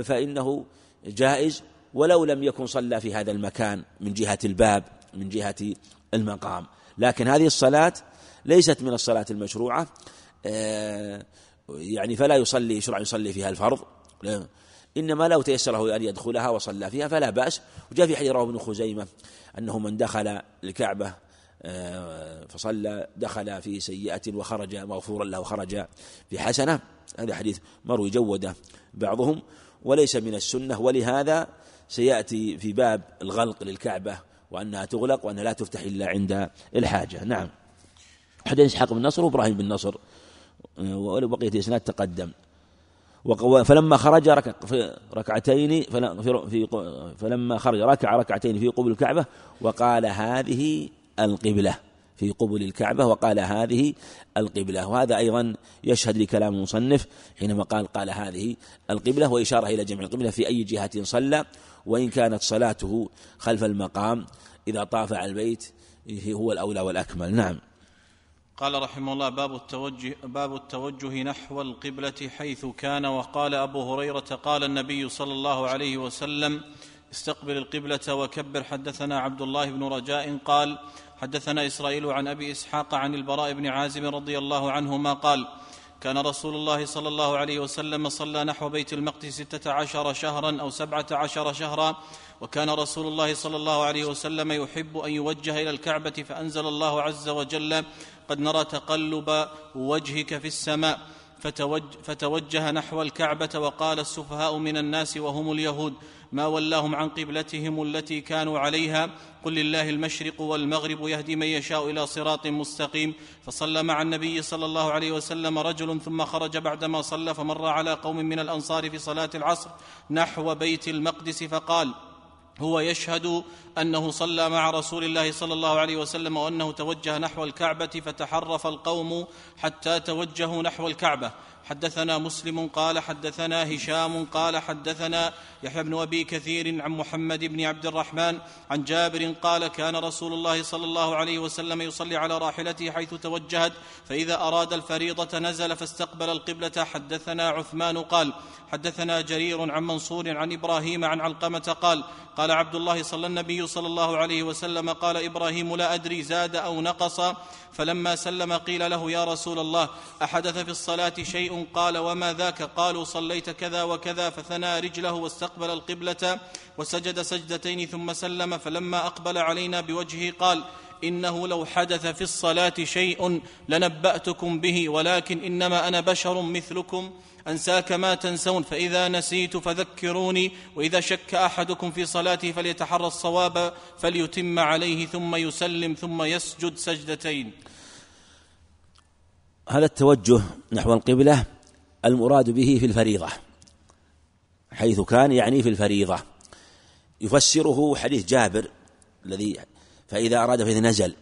فإنه جائز. ولو لم يكن صلى في هذا المكان من جهة الباب من جهة المقام. لكن هذه الصلاة ليست من الصلاة المشروعة. آه، يعني فلا يصلي يشرع يصلي فيها الفرض. إنما لو تيسر له أن يدخلها وصلى فيها فلا بأس. وجاء في حديث رواه ابن خزيمة أنه من دخل الكعبة آه، فصلى دخل في سيئة وخرج مغفورا له خرج في حسنة. هذا حديث مروي جوده بعضهم. وليس من السنة. ولهذا سيأتي في باب الغلق للكعبة وأنها تغلق وأنها لا تفتح إلا عند الحاجة. نعم. حديث إسحاق بن نصر وإبراهيم بن نصر وبقية إسناد تقدم. فلما خرج ركع ركعتين في فلما خرج ركع ركعتين في قبل الكعبة وقال هذه القبلة. في قبل الكعبة وقال هذه القبلة. وهذا أيضا يشهد لكلام المصنف حينما قال قال هذه القبلة وإشارة إلى جمع القبلة في أي جهة صلى وإن كانت صلاته خلف المقام إذا طاف على البيت هو الأولى والأكمل. نعم. قال رحمه الله باب التوجه باب التوجه نحو القبلة حيث كان. وقال أبو هريرة قال النبي صلى الله عليه وسلم استقبل القبلة وكبر. حدثنا عبد الله بن رجاء قال حدثنا إسرائيل عن أبي إسحاق عن البراء بن عازب رضي الله عنهما قال كان رسول الله صلى الله عليه وسلم صلى نحو بيت المقدس ستة عشر شهرا أو سبعة عشر شهرا وكان رسول الله صلى الله عليه وسلم يحب أن يوجه إلى الكعبة فأنزل الله عز وجل قد نرى تقلب وجهك في السماء فتوجه نحو الكعبة وقال السفهاء من الناس وهم اليهود ما ولاهم عن قبلتهم التي كانوا عليها قل لله المشرق والمغرب يهدي من يشاء إلى صراط مستقيم. فصلى مع النبي صلى الله عليه وسلم رجل ثم خرج بعدما صلى فمر على قوم من الأنصار في صلاة العصر نحو بيت المقدس فقال هو يشهد أنه صلى مع رسول الله صلى الله عليه وسلم وأنه توجه نحو الكعبة فتحرف القوم حتى توجهوا نحو الكعبة. حدثنا مسلم قال حدثنا هشام قال حدثنا يحيى بن أبي كثير عن محمد بن عبد الرحمن عن جابر قال كان رسول الله صلى الله عليه وسلم يصلي على راحلته حيث توجهت فإذا أراد الفريضة نزل فاستقبل القبلة. حدثنا عثمان قال حدثنا جرير عن منصور عن إبراهيم عن علقمة قال قال عبد الله صلى النبي صلى الله عليه وسلم قال إبراهيم لا أدري زاد أو نقص. فلما سلم قيل له يا رسول الله أحدث في الصلاة شيء؟ قال وما ذاك؟ قالوا صليت كذا وكذا فثنى رجله واستقبل القبلة وسجد سجدتين ثم سلم. فلما أقبل علينا بوجهه قال إنه لو حدث في الصلاة شيء لنبأتكم به ولكن إنما أنا بشر مثلكم. أنساك ما تنسون فإذا نسيت فذكروني وإذا شك أحدكم في صلاته فليتحرى الصواب فليتم عليه ثم يسلم ثم يسجد سجدتين. هذا التوجه نحو القبلة المراد به في الفريضة حيث كان يعني في الفريضة. يفسره حديث جابر الذي فإذا أراد فإذا نزل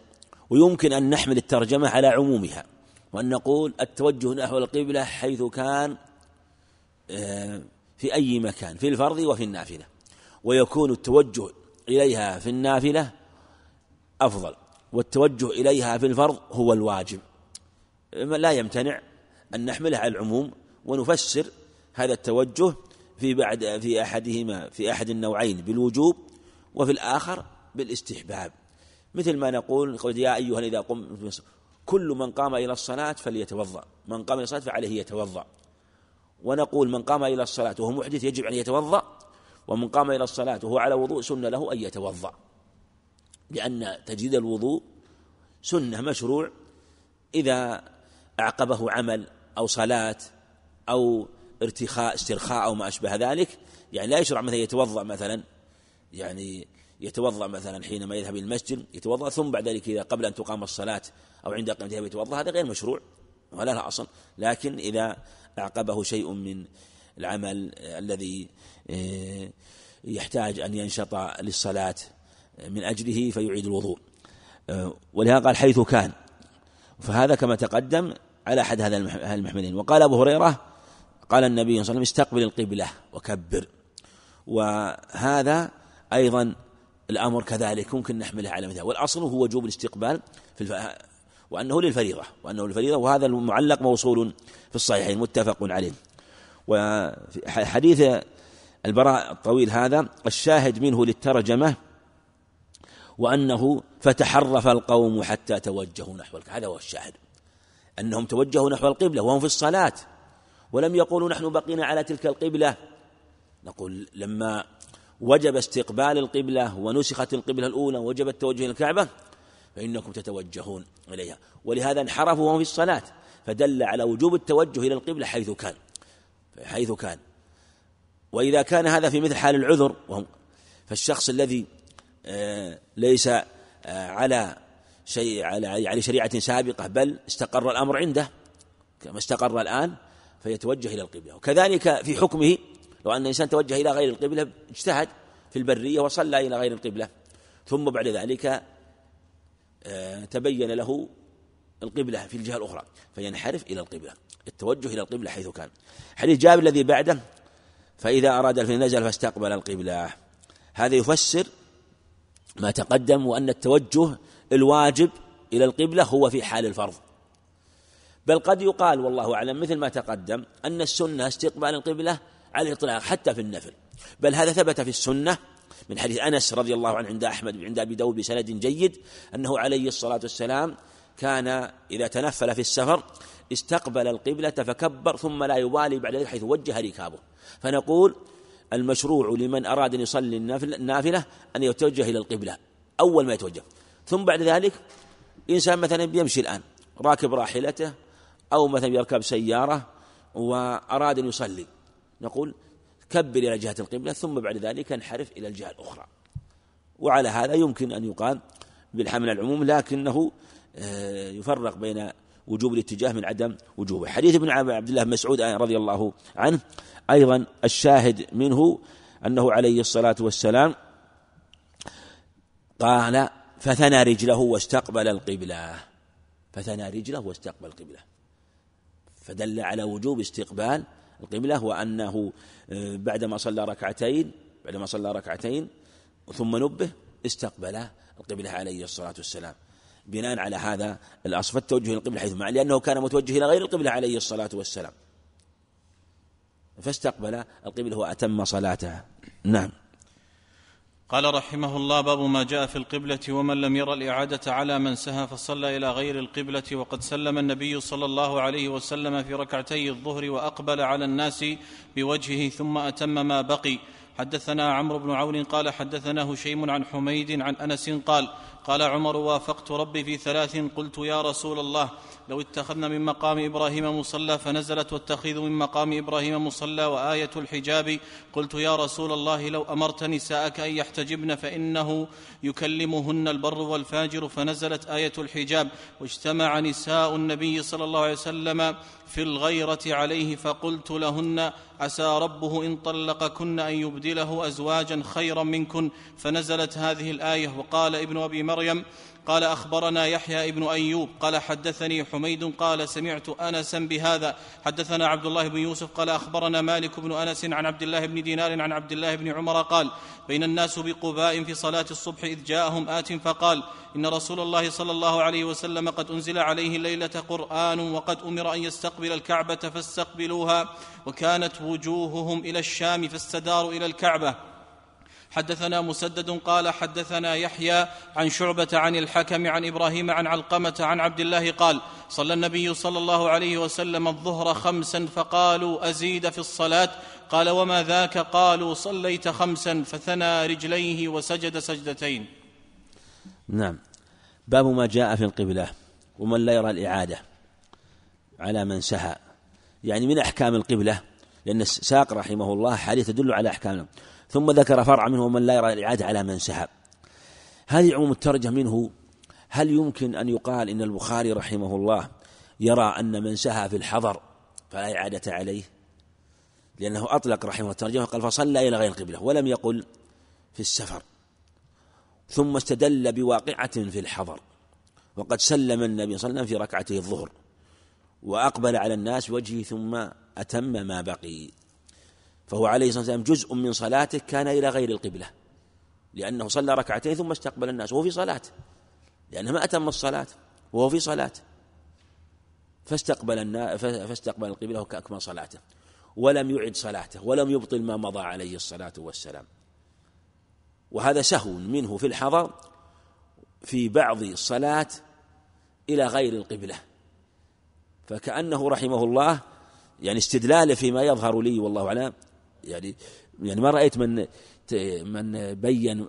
ويمكن أن نحمل الترجمة على عمومها وأن نقول التوجه نحو القبلة حيث كان في أي مكان في الفرض وفي النافلة. ويكون التوجه إليها في النافلة أفضل والتوجه إليها في الفرض هو الواجب. لا يمتنع أن نحملها على العموم ونفسر هذا التوجه في بعد في أحدهما في أحد النوعين بالوجوب وفي الآخر بالاستحباب. مثل ما نقول يا أيها إذا قم كل من قام إلى الصلاة فليتوضأ من قام إلى الصلاة فعليه يتوضأ. ونقول من قام إلى الصلاة وهو محدث يجب أن يتوضأ ومن قام إلى الصلاة وهو على وضوء سنة له أن يتوضأ. لأن تجديد الوضوء سنة مشروع إذا أعقبه عمل أو صلاة أو ارتخاء استرخاء أو ما أشبه ذلك يعني لا يشرع مثلا يتوضأ مثلا يعني يتوضأ مثلا حينما يذهب إلى المسجد يتوضأ ثم بعد ذلك إذا قبل أن تقام الصلاة أو عند قيامتها يتوضأ هذا غير مشروع ولا له أصل. لكن إذا أعقبه شيء من العمل الذي آه، يحتاج أن ينشط للصلاة من أجله فيعيد الوضوء. آه، ولهذا قال حيث كان. فهذا كما تقدم على أحد هذا المحملين. وقال أبو هريرة قال النبي صلى الله عليه وسلم استقبل القبلة وكبر. وهذا أيضا الأمر كذلك ممكن نحمله على مثال. والأصل هو وجوب الاستقبال في. وأنه للفريضة وأنه للفريضة وهذا المعلق موصول في الصحيحين متفق عليه. وحديث البراء الطويل هذا الشاهد منه للترجمة وأنه فتحرف القوم حتى توجهوا نحو هذا هو الشاهد. أنهم توجهوا نحو القبلة وهم في الصلاة ولم يقولوا نحن بقينا على تلك القبلة. نقول لما وجب استقبال القبلة ونسخت القبلة الأولى وجب التوجه إلى الكعبة فإنكم تتوجهون إليها. ولهذا انحرفوا وهم في الصلاة فدل على وجوب التوجه إلى القبلة حيث كان. حيث كان. وإذا كان هذا في مثل حال العذر وهم فالشخص الذي آه، ليس آه، على شيء على يعني شريعة سابقة بل استقر الأمر عنده كما استقر الآن فيتوجه إلى القبلة. وكذلك في حكمه لو أن الإنسان توجه إلى غير القبلة اجتهد في البرية وصلى إلى غير القبلة. ثم بعد ذلك تبين له القبلة في الجهة الأخرى فينحرف إلى القبلة التوجه إلى القبلة حيث كان. حديث جابر الذي بعده فإذا أراد الفن نزل فاستقبل القبلة. هذا يفسر ما تقدم وأن التوجه الواجب إلى القبلة هو في حال الفرض. بل قد يقال والله أعلم مثل ما تقدم أن السنة استقبال القبلة على الإطلاق حتى في النفل. بل هذا ثبت في السنة من حديث أنس رضي الله عنه عند أحمد عند أبي داود بسند جيد أنه عليه الصلاة والسلام كان إذا تنفل في السفر استقبل القبلة فكبر ثم لا يبالي بعد ذلك حيث وجه ركابه. فنقول المشروع لمن أراد أن يصلي النافلة أن يتوجه إلى القبلة. أول ما يتوجه. ثم بعد ذلك إنسان مثلا يمشي الآن راكب راحلته أو مثلا يركب سيارة وأراد أن يصلي. نقول كبر إلى جهة القبلة ثم بعد ذلك انحرف إلى الجهة الأخرى. وعلى هذا يمكن أن يقال بالحمل العموم لكنه آه، يفرق بين وجوب الاتجاه من عدم وجوبه. حديث ابن عبد الله مسعود رضي الله عنه أيضا الشاهد منه أنه عليه الصلاة والسلام قال فثنى رجله واستقبل القبلة. فثنى رجله واستقبل القبلة. فدل على وجوب استقبال القبلة وأنه آه، بعدما صلى ركعتين بعدما صلى ركعتين ثم نبه استقبل القبلة عليه الصلاة والسلام. بناء على هذا الأصل فالتوجه إلى القبلة حيث لأنه كان متوجه إلى غير القبلة عليه الصلاة والسلام. فاستقبل القبلة وأتم صلاته. نعم. قال رحمه الله باب ما جاء في القبلة ومن لم ير الإعادة على من سهى فصلى إلى غير القبلة وقد سلم النبي صلى الله عليه وسلم في ركعتي الظهر وأقبل على الناس بوجهه ثم أتم ما بقي. حدثنا عمرو بن عون قال حدثنا هشيم عن حميد عن أنس قال قال عمر وافقت ربي في ثلاث قلت يا رسول الله لو اتخذنا من مقام إبراهيم مصلى فنزلت واتخذوا من مقام إبراهيم مصلى وآية الحجاب قلت يا رسول الله لو أمرت نساءك أن يحتجبن فإنه يكلمهن البر والفاجر فنزلت آية الحجاب واجتمع نساء النبي صلى الله عليه وسلم في الغيرة عليه فقلت لهن عسى ربه إن طلقكن أن يبدله أزواجا خيرا منكن فنزلت هذه الآية وقال ابن أبي مريم قال أخبرنا يحيى ابن أيوب قال حدثني حميد قال سمعت انسا بهذا. حدثنا عبد الله بن يوسف قال أخبرنا مالك بن أنس عن عبد الله بن دينار عن عبد الله بن عمر قال بين الناس بقباء في صلاة الصبح إذ جاءهم آت فقال إن رسول الله صلى الله عليه وسلم قد أنزل عليه الليلة قرآن وقد أمر أن يستقبل الكعبة فاستقبلوها وكانت وجوههم إلى الشام فاستداروا إلى الكعبة حدثنا مسدد قال حدثنا يحيى عن شعبة عن الحكم عن إبراهيم عن علقمة عن عبد الله قال صلى النبي صلى الله عليه وسلم الظهر خمسا فقالوا أزيد في الصلاة؟ قال وما ذاك؟ قالوا صليت خمسا فثنى رجليه وسجد سجدتين. نعم. باب ما جاء في القبلة ومن لا يرى الإعادة على من سهى. يعني من أحكام القبلة لأن ساق رحمه الله حديث تدل على احكام ثم ذكر فرع منه من لا يرى الإعادة على من سحب. هذه عموم الترجم منه هل يمكن أن يقال إن البخاري رحمه الله يرى أن من سهى في الحضر فلا إعادة عليه؟ لأنه أطلق رحمه الترجمة قال فصلى إلى غير القبلة ولم يقل في السفر. ثم استدل بواقعة في الحضر. وقد سلم النبي صلى الله عليه وسلم في ركعته الظهر. وأقبل على الناس بوجهه ثم أتم ما بقي. فهو عليه الصلاة والسلام جزء من صلاته كان إلى غير القبلة لأنه صلى ركعتين ثم استقبل الناس وهو في صلاة لأنه ما أتم الصلاة وهو في صلاة فاستقبل. فاستقبل القبلة وكأكمل صلاته ولم يعد صلاته ولم يبطل ما مضى عليه الصلاة والسلام وهذا سهو منه في الحضر في بعض الصلاة إلى غير القبلة فكأنه رحمه الله يعني استدلاله فيما يظهر لي والله أعلم يعني يعني ما رأيت من من بين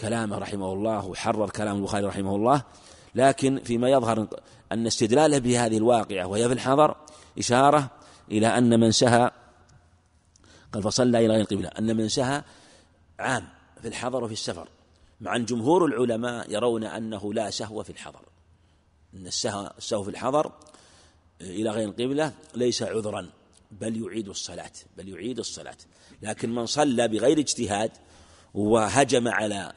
كلامه رحمه الله وحرر كلام البخاري رحمه الله. لكن فيما يظهر أن استدلاله بهذه الواقعة وهي في الحضر إشارة إلى أن من سهى قال فصلى إلى غير القبلة أن من سهى عام في الحضر وفي السفر مع أن جمهور العلماء يرون أنه لا سهو في الحضر. أن السهو, في الحضر إلى غير القبلة ليس عذرا. بل يعيد الصلاة بل يعيد الصلاة. لكن من صلى بغير اجتهاد وهجم على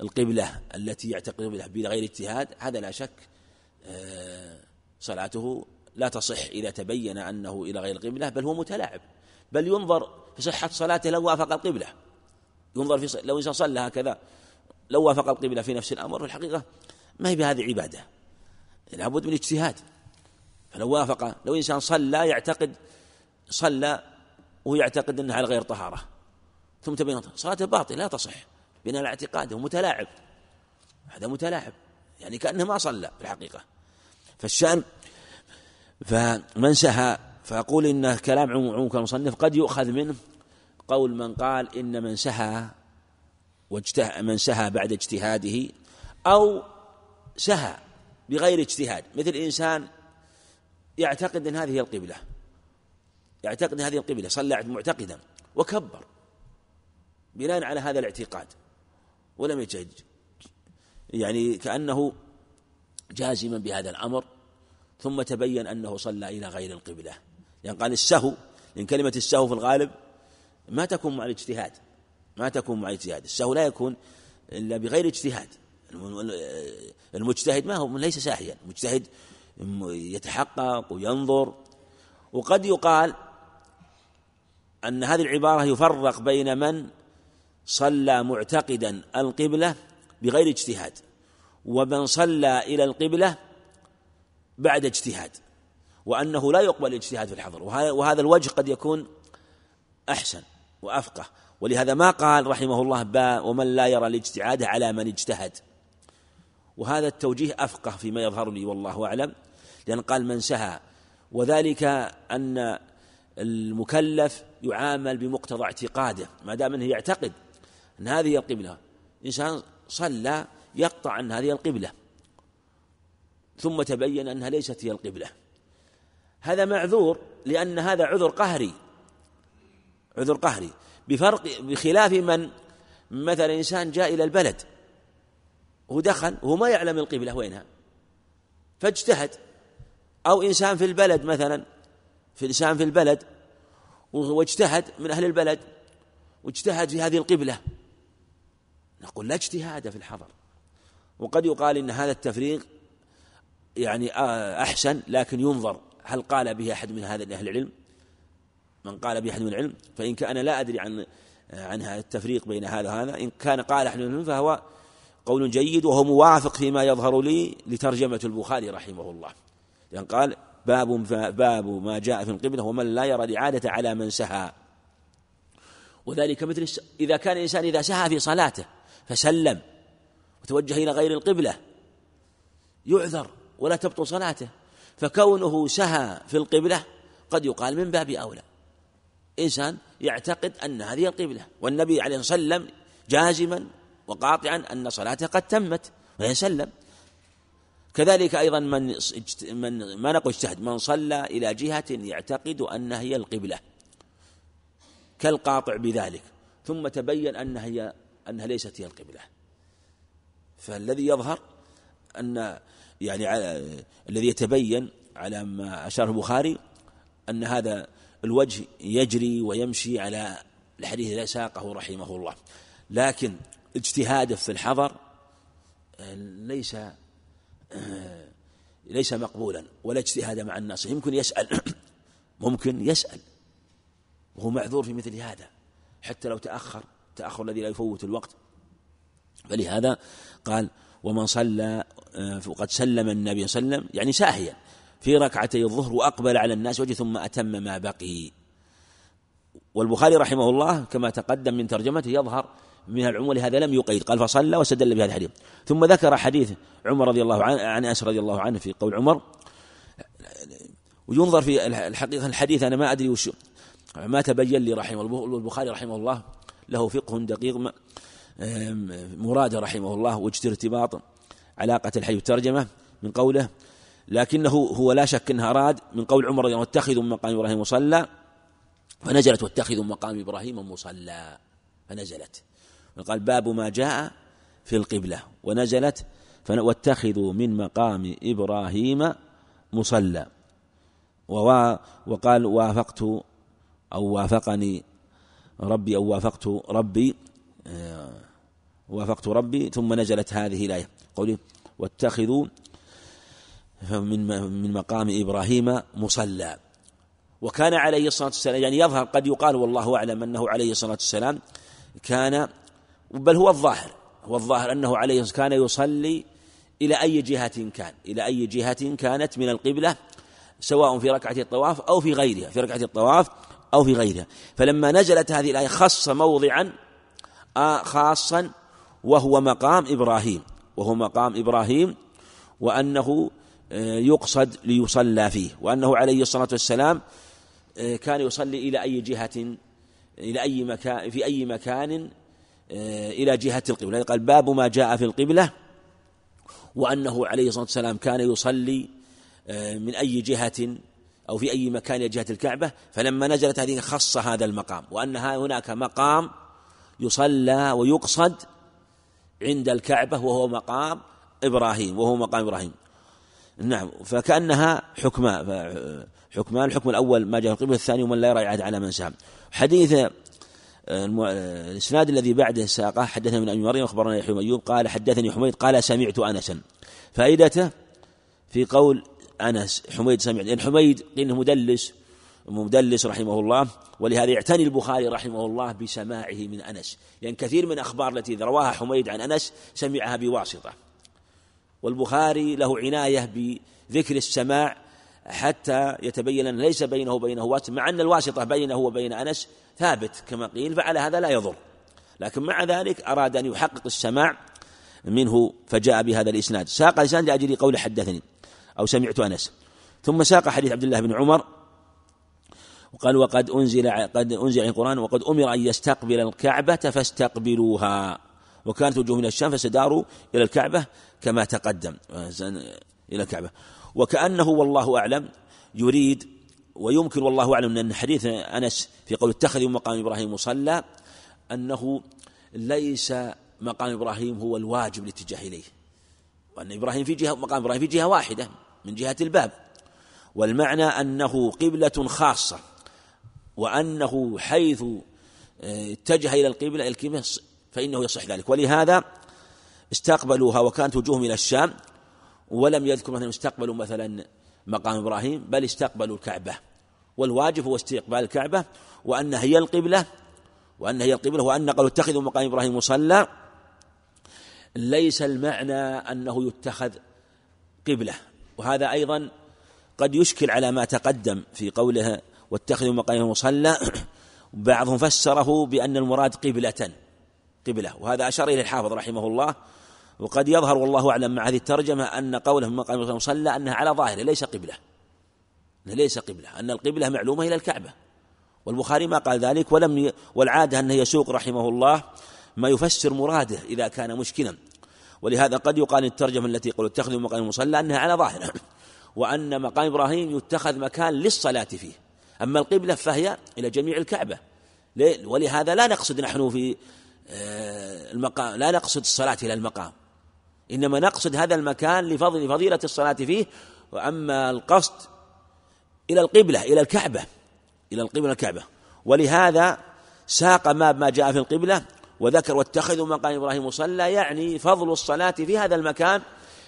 القبلة التي يعتقد بها بغير اجتهاد هذا لا شك آه، صلاته لا تصح إذا تبين أنه إلى غير القبلة بل هو متلاعب. بل ينظر في صحة صلاته لو وافق القبلة. ينظر في لو إنسان صلى هكذا لو وافق القبلة في نفس الأمر في الحقيقة ما هي بهذه عبادة. لابد من اجتهاد. فلو وافق لو إنسان صلى يعتقد صلى وهو يعتقد أنه على غير طهارة. ثم تبين صلاته باطلة لا تصح بناء على اعتقاده. متلاعب. هذا متلاعب. يعني كأنه ما صلى في الحقيقة. فالشأن فمن سهى فأقول إن كلام عموم كالمصنف قد يؤخذ منه قول من قال إن من سهى واجته من سهى بعد اجتهاده أو سهى بغير اجتهاد. مثل إنسان يعتقد أن هذه هي القبلة. يعتقد هذه القبلة صلى معتقدا وكبر بناء على هذا الاعتقاد ولم يجتهد يعني كأنه جازما بهذا الأمر ثم تبين أنه صلى إلى غير القبلة. يعني قال السهو لأن كلمة السهو في الغالب ما تكون مع الاجتهاد ما تكون مع الاجتهاد. السهو لا يكون إلا بغير اجتهاد. المجتهد ما هو ليس ساهيا. المجتهد يتحقق وينظر وقد يقال أن هذه العبارة يفرق بين من صلى معتقدا القبلة بغير اجتهاد ومن صلى إلى القبلة بعد اجتهاد وأنه لا يقبل الاجتهاد في الحضر. وهذا الوجه قد يكون أحسن وأفقه. ولهذا ما قال رحمه الله با ومن لا يرى الاجتهاد على من اجتهد. وهذا التوجيه أفقه فيما يظهر لي والله أعلم لأن قال من سهى. وذلك أن المكلف يعامل بمقتضى اعتقاده ما دام أنه يعتقد أن هذه القبلة. إنسان صلى يقطع ان هذه القبلة ثم تبين أنها ليست هي القبلة. هذا معذور لأن هذا عذر قهري عذر قهري. بفرق بخلاف من مثلا إنسان جاء إلى البلد ودخل وهو ما يعلم القبلة وينها فاجتهد. أو إنسان في البلد مثلا في إنسان في البلد واجتهد من أهل البلد واجتهد في هذه القبلة. نقول لا اجتهاد في الحضر. وقد يقال إن هذا التفريق يعني أحسن لكن ينظر هل قال به أحد من هذا أهل العلم؟ من قال به أحد من العلم؟ فإن كان لا أدري عن عن هذا التفريق بين هذا وهذا. إن كان قال أحد من العلم فهو قول جيد وهو موافق فيما يظهر لي لترجمة البخاري رحمه الله. لأن قال باب باب ما جاء في القبلة ومن لا يرى الإعادة على من سهى. وذلك مثل إذا كان الإنسان إذا سهى في صلاته فسلم وتوجه إلى غير القبلة يعذر ولا تبطل صلاته. فكونه سهى في القبلة قد يقال من باب أولى. إنسان يعتقد أن هذه القبلة والنبي عليه الصلاة والسلام جازما وقاطعا أن صلاته قد تمت ويسلم كذلك أيضا من من ما نقول اجتهد من صلى إلى جهة يعتقد أنها هي القبلة كالقاطع بذلك ثم تبين أنها هي أنها ليست هي القبلة. فالذي يظهر أن يعني على الذي يتبين على ما أشار البخاري أن هذا الوجه يجري ويمشي على الحديث الذي ساقه رحمه الله. لكن اجتهاده في الحضر ليس ليس مقبولا ولا اجتهاد مع الناس. يمكن يسأل ممكن يسأل. وهو معذور في مثل هذا. حتى لو تأخر تأخر الذي لا يفوت الوقت. فلهذا قال ومن صلى وقد سلم النبي صلى الله عليه وسلم يعني ساهيا. في ركعتي الظهر وأقبل على الناس وجه ثم أتم ما بقي. والبخاري رحمه الله كما تقدم من ترجمته يظهر من العموم هذا لم يقيد. قال فصلى واستدل بهذا الحديث. ثم ذكر حديث عمر رضي الله عنه عن أنس رضي الله عنه في قول عمر. وينظر في الحقيقة الحديث أنا ما أدري وش ما تبين لي رحمه البخاري رحمه الله له فقه دقيق مراد رحمه الله وجد ارتباط علاقة الحديث والترجمة من قوله لكنه هو لا شك أنها اراد من قول عمر رضي الله عنه اتخذوا من مقام إبراهيم مصلى فنزلت واتخذوا مقام إبراهيم مصلى فنزلت. وقال باب ما جاء في القبلة ونزلت واتخذوا من مقام إبراهيم مصلى. وقال وافقت أو وافقني ربي أو وافقت ربي آه، وافقت ربي ثم نزلت هذه الآية. قولي واتخذوا من من مقام إبراهيم مصلى. وكان عليه الصلاة والسلام يعني يظهر قد يقال والله أعلم أنه عليه الصلاة والسلام كان بل هو الظاهر هو الظاهر أنه عليه كان يصلي إلى أي جهة كان إلى أي جهة كانت من القبلة سواء في ركعة الطواف أو في غيرها في ركعة الطواف أو في غيرها. فلما نزلت هذه الآية خص موضعا خاصا وهو مقام إبراهيم وهو مقام إبراهيم وأنه آه، يقصد ليصلى فيه وأنه عليه الصلاة والسلام آه، كان يصلي إلى أي جهة إلى أي مكان في أي مكان آه، إلى جهة القبلة. قال باب ما جاء في القبلة وأنه عليه الصلاة والسلام كان يصلي آه، من أي جهة أو في أي مكان إلى جهة الكعبة. فلما نزلت هذه خص هذا المقام وأن هناك مقام يصلى ويقصد عند الكعبة وهو مقام إبراهيم وهو مقام إبراهيم. نعم فكأنها حكمان حكمان. الحكم الأول ما جاء في القبلة الثاني ومن لا يرى يعاد على من سام حديث الإسناد الذي بعده ساقه حدثنا من أبي مريم أخبرنا يحيى أيوب قال حدثني حميد قال سمعت انسا فائدته في قول أنس حميد سمع لأن حميد إنه مدلس مدلس رحمه الله ولهذا يعتني البخاري رحمه الله بسماعه من أنس. لأن كثير من الاخبار التي رواها حميد عن أنس سمعها بواسطة. والبخاري له عناية بذكر السماع حتى يتبين أن ليس بينه وبينه واسطة مع أن الواسطة بينه وبين أنس ثابت كما قيل فعلى هذا لا يضر. لكن مع ذلك أراد أن يحقق السماع منه فجاء بهذا الإسناد. ساق الإسناد لأجل قول حدثني أو سمعت أنس. ثم ساق حديث عبد الله بن عمر وقال وقد أنزل قد أنزل القرآن وقد أمر أن يستقبل الكعبة فاستقبلوها وكانت وجوه من الشام فسداروا إلى الكعبة كما تقدم. إلى الكعبة. وكأنه والله أعلم يريد ويمكن والله أعلم أن حديث أنس في قول اتخذوا مقام إبراهيم مصلى أنه ليس مقام إبراهيم هو الواجب الاتجاه إليه وأن إبراهيم في جهة مقام إبراهيم في جهة واحدة من جهة الباب والمعنى أنه قبلة خاصة وأنه حيث آه، اتجه إلى القبلة الكلمة فإنه يصح ذلك. ولهذا استقبلوها وكانت وجوههم إلى الشام ولم يذكر مثلا استقبلوا مثلا مقام إبراهيم بل استقبلوا الكعبة. والواجب هو استقبال الكعبة وأن هي القبلة وأن هي القبلة وأن قالوا اتخذوا مقام إبراهيم مصلى. ليس المعنى أنه يتخذ قبلة. وهذا أيضا قد يشكل على ما تقدم في قوله واتخذوا مقام مصلى. بعضهم فسره بأن المراد قبلة قبلة. وهذا أشار إليه الحافظ رحمه الله وقد يظهر والله أعلم مع هذه الترجمة أن قوله في مقام المصلى أنها على ظاهره ليس قبلة. ليس قبلة. أن القبلة معلومة إلى الكعبة. والبخاري ما قال ذلك ولم. والعادة أنه يسوق رحمه الله ما يفسر مراده إذا كان مشكلا. ولهذا قد يقال الترجمة التي يقول اتخذوا مقام المصلى أنها على ظاهره وأن مقام إبراهيم يتخذ مكان للصلاة فيه. أما القبلة فهي إلى جميع الكعبة. ولهذا لا نقصد نحن في آه، المقام لا نقصد الصلاة إلى المقام. إنما نقصد هذا المكان لفضل فضيلة الصلاة فيه. وأما القصد إلى القبلة إلى الكعبة إلى القبلة الكعبة. ولهذا ساق ما ما جاء في القبلة وذكر واتخذوا مقام إبراهيم مصلى يعني فضل الصلاة في هذا المكان.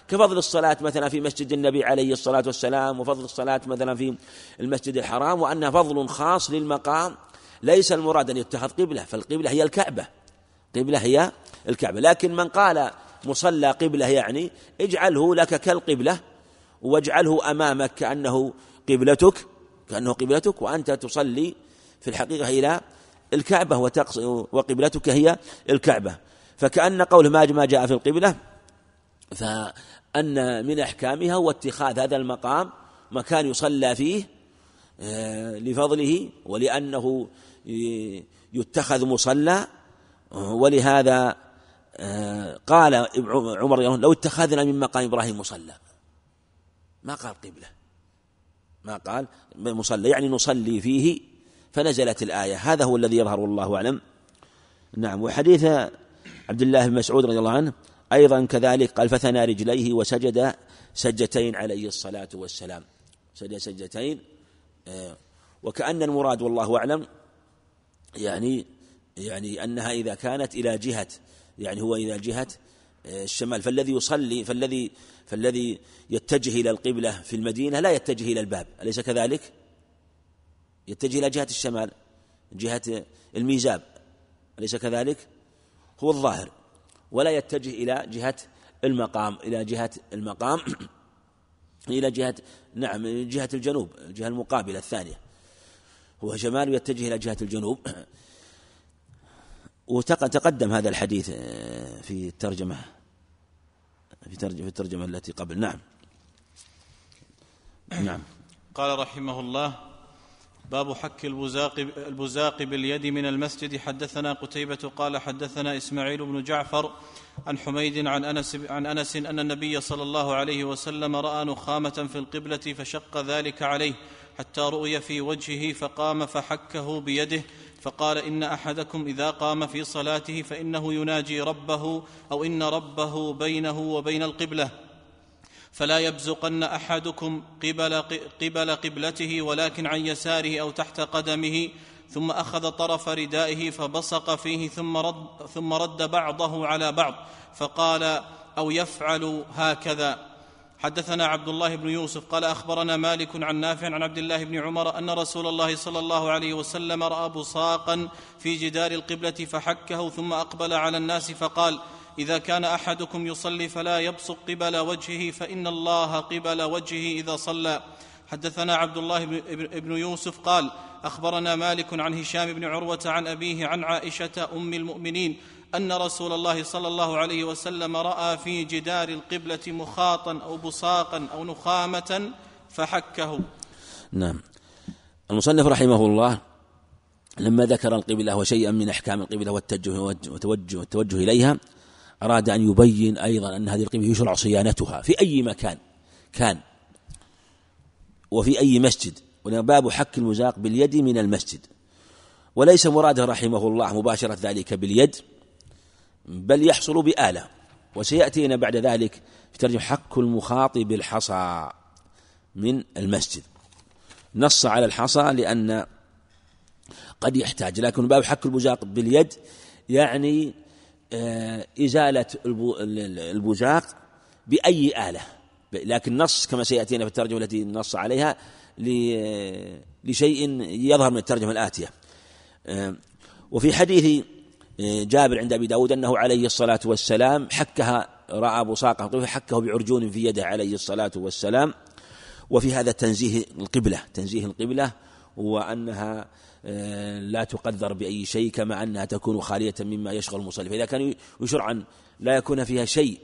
كفضل الصلاة مثلا في مسجد النبي عليه الصلاة والسلام وفضل الصلاة مثلا في المسجد الحرام وأنها فضل خاص للمقام. ليس المراد أن يتخذ قبلة فالقبلة هي الكعبة. قبلة هي الكعبة. لكن من قال مصلى قبلة يعني اجعله لك كالقبلة واجعله أمامك كأنه قبلتك كأنه قبلتك وأنت تصلي في الحقيقة إلى الكعبة وقبلتك هي الكعبة. فكأن قوله ما جاء في القبلة فأن من أحكامها هو اتخاذ هذا المقام مكان يصلى فيه آه، لفضله ولأنه يتخذ مصلى ولهذا قال عمر لو اتخذنا من مقام إبراهيم مصلى. ما قال قبلة. ما قال مصلى يعني نصلي فيه فنزلت الآية. هذا هو الذي يظهر الله أعلم. نعم وحديث عبد الله بن مسعود رضي الله عنه أيضا كذلك قال فثنى رجليه وسجد سجدتين عليه الصلاة والسلام. سجد سجدتين آه، وكأن المراد والله أعلم يعني يعني أنها إذا كانت إلى جهة يعني هو إلى جهة آه، الشمال. فالذي يصلي فالذي فالذي يتجه إلى القبلة في المدينة لا يتجه إلى الباب. أليس كذلك؟ يتجه إلى جهة الشمال جهة الميزاب. أليس كذلك؟ هو الظاهر. ولا يتجه إلى جهة المقام إلى جهة المقام إلى جهة نعم جهة الجنوب الجهة المقابلة الثانية. هو شمال يتجه إلى جهة الجنوب. وتقدم هذا الحديث آه، في الترجمة في ترجمة الترجمة التي قبل. نعم. نعم. قال رحمه الله باب حك البزاق, البزاق باليد من المسجد. حدثنا قتيبة قال حدثنا إسماعيل بن جعفر عن حميد عن أنس, عن أنس أن النبي صلى الله عليه وسلم رأى نخامة في القبلة فشق ذلك عليه حتى رؤي في وجهه فقام فحكه بيده فقال إن أحدكم إذا قام في صلاته فإنه يناجي ربه أو إن ربه بينه وبين القبلة. فلا يبزقن أحدكم قبل قبل قبلته ولكن عن يساره أو تحت قدمه ثم أخذ طرف ردائه فبصق فيه ثم رد, ثم رد بعضه على بعض فقال أو يفعل هكذا. حدثنا عبد الله بن يوسف قال أخبرنا مالك عن نافع عن عبد الله بن عمر أن رسول الله صلى الله عليه وسلم رأى بصاقا في جدار القبلة فحكه ثم أقبل على الناس فقال إذا كان أحدكم يصلي فلا يبصق قبل وجهه فإن الله قبل وجهه إذا صلى. حدثنا عبد الله بن يوسف قال أخبرنا مالك عن هشام بن عروة عن أبيه عن عائشة أم المؤمنين أن رسول الله صلى الله عليه وسلم رأى في جدار القبلة مخاطا أو بصاقا أو نخامة فحكه. نعم. المصنف رحمه الله لما ذكر القبلة وشيئا من أحكام القبلة والتوجه والتوجه والتوجه إليها أراد أن يبين أيضا أن هذه القبلة يشرع صيانتها. في أي مكان؟ كان. وفي أي مسجد. باب حك المزاق باليد من المسجد. وليس مراده رحمه الله مباشرة ذلك باليد. بل يحصل بآلة وسيأتينا بعد ذلك في ترجمة حك المخاطب الحصى من المسجد. نص على الحصى لأن قد يحتاج لكن باب حك البزاق باليد يعني آه، إزالة البزاق بأي آلة. لكن نص كما سيأتينا في الترجمة التي نص عليها لشيء يظهر من الترجمة الآتية. آه، وفي حديث جابر عند أبي داود أنه عليه الصلاة والسلام حكها رأى بصاقه حكه بعرجون في يده عليه الصلاة والسلام. وفي هذا تنزيه القبلة تنزيه القبلة وأنها آه، لا تقدر بأي شيء كما أنها تكون خالية مما يشغل المصلي. فإذا كان يشرع أن لا يكون فيها شيء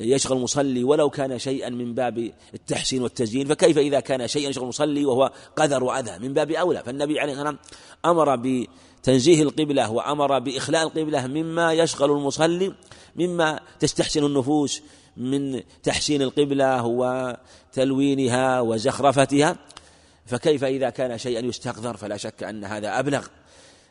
يشغل المصلي ولو كان شيئا من باب التحسين والتزيين فكيف إذا كان شيئا يشغل المصلي وهو قذر وأذى من باب أولى؟ فالنبي عليه الصلاة والسلام أمر تنزيه القبلة وأمر بإخلاء القبلة مما يشغل المصلي مما تستحسن النفوس من تحسين القبلة وتلوينها وزخرفتها. فكيف إذا كان شيئا يستقذر فلا شك أن هذا أبلغ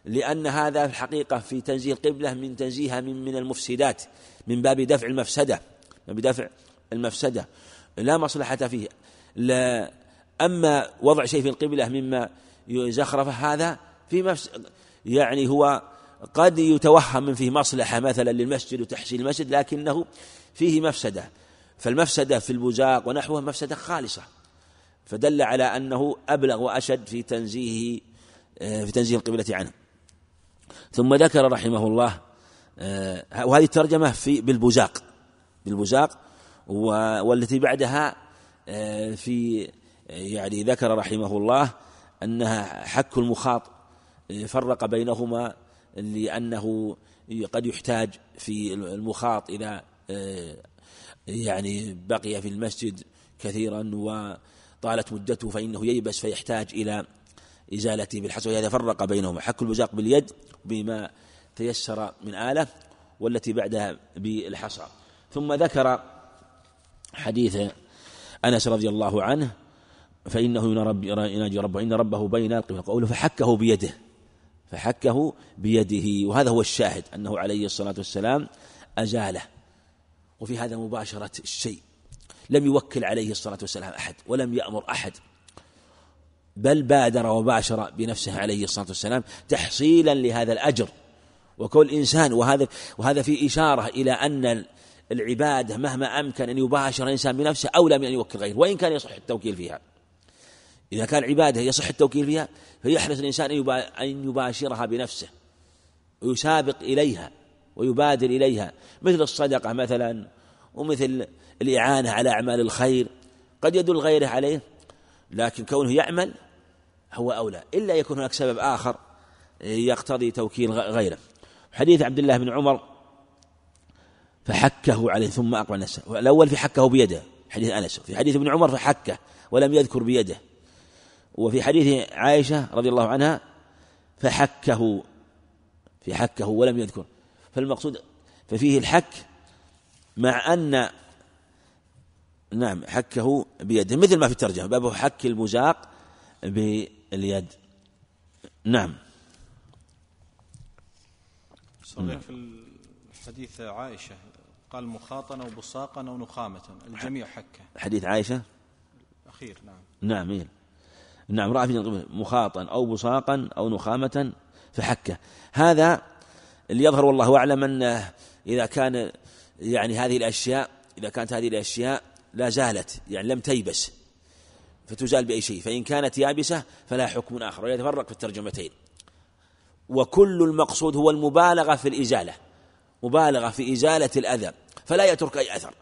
لأن هذا في الحقيقة في تنزيه القبلة من تنزيهها من من المفسدات من باب دفع المفسدة من بدفع المفسدة. لا مصلحة فيه. لا أما وضع شيء في القبلة مما يزخرف هذا في يعني هو قد يتوهم من فيه مصلحة مثلا للمسجد وتحسين المسجد لكنه فيه مفسدة. فالمفسدة في البزاق ونحوه مفسدة خالصة. فدل على أنه أبلغ وأشد في تنزيهه في تنزيه القبلة عنه. ثم ذكر رحمه الله آه، وهذه الترجمة في بالبزاق. بالبزاق والتي بعدها آه، في يعني ذكر رحمه الله أنها حك المخاط. آه، فرق بينهما لأنه قد يحتاج في المخاط إذا يعني بقي في المسجد كثيرا وطالت مدته فإنه ييبس فيحتاج إلى إزالته بالحصى ولهذا فرق بينهما. حك البزاق باليد بما تيسر من آلة والتي بعدها بالحصى. ثم ذكر حديث أنس رضي الله عنه فإنه يناجي ربه إن ربه بين القبلة قوله فحكه بيده. فحكه بيده وهذا هو الشاهد أنه عليه الصلاة والسلام أزاله وفي هذا مباشرة الشيء. لم يوكل عليه الصلاة والسلام أحد ولم يأمر أحد. بل بادر وباشر بنفسه عليه الصلاة والسلام تحصيلا لهذا الأجر. وكل إنسان وهذا وهذا في إشارة إلى أن العبادة مهما أمكن أن يباشر الإنسان بنفسه أولى من أن يوكل غيره وإن كان يصح التوكيل فيها. إذا كان عبادة يصح التوكيل فيها فيحرص الإنسان أن يباشرها بنفسه ويسابق إليها ويبادر إليها. مثل الصدقة مثلا ومثل الإعانة على أعمال الخير. قد يدل غيره عليه لكن كونه يعمل هو أولى. إلا يكون هناك سبب آخر يقتضي توكيل غيره. حديث عبد الله بن عمر فحكه عليه ثم أقبل نفسه. الأول في حكه بيده حديث أنس. في حديث ابن عمر فحكه ولم يذكر بيده. وفي حديث عائشة رضي الله عنها فحكه في حكه ولم يذكر. فالمقصود ففيه الحك مع أن نعم حكه بيده مثل ما في الترجمة باب حك المزاق باليد. نعم. صحيح في الحديث عائشة قال مخاطا أو بصاقا أو نخامة الجميع حكة. حديث عائشة؟ أخير نعم. نعم إيه. نعم رأى في مخاطا أو بصاقا أو نخامة فحكة. هذا اللي يظهر والله أعلم أنه إذا كان يعني هذه الأشياء إذا كانت هذه الأشياء لا زالت يعني لم تيبس فتزال بأي شيء. فإن كانت يابسة فلا حكم آخر ويتفرق في الترجمتين. وكل المقصود هو المبالغة في الإزالة مبالغة في إزالة الأذى فلا يترك أي أثر.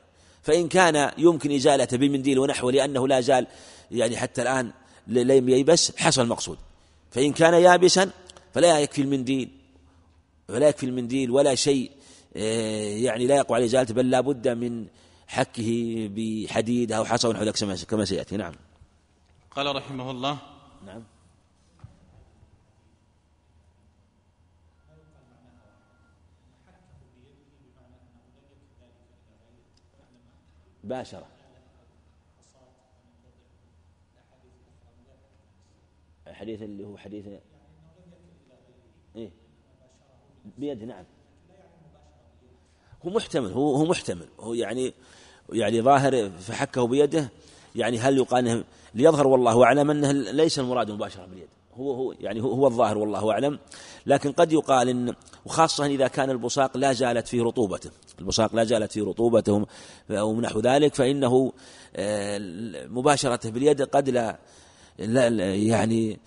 فإن كان يمكن إزالته بالمنديل ونحوه لأنه لا زال يعني حتى الآن لم ييبس حصل المقصود. فإن كان يابسا فلا يكفي المنديل ولا يكفي المنديل ولا شيء آه، يعني لا يقوى عليه إزالته بل لا بد من حكه بحديد أو حصى ونحو ذلك كما سيأتي. نعم. قال رحمه الله. نعم. باشرة. الحديث اللي هو حديث إيه؟ بيد نعم. هو محتمل هو هو محتمل. هو يعني يعني ظاهر فحكه بيده يعني هل يقال ليظهر والله أعلم أنه ليس المراد مباشرة باليد. هو هو يعني هو الظاهر والله أعلم. لكن قد يقال إن وخاصة إذا كان البصاق لا زالت في رطوبته. البصاق لا زالت في رطوبته أو نحو ذلك فإنه آه، مباشرته باليد قد لا, لا يعني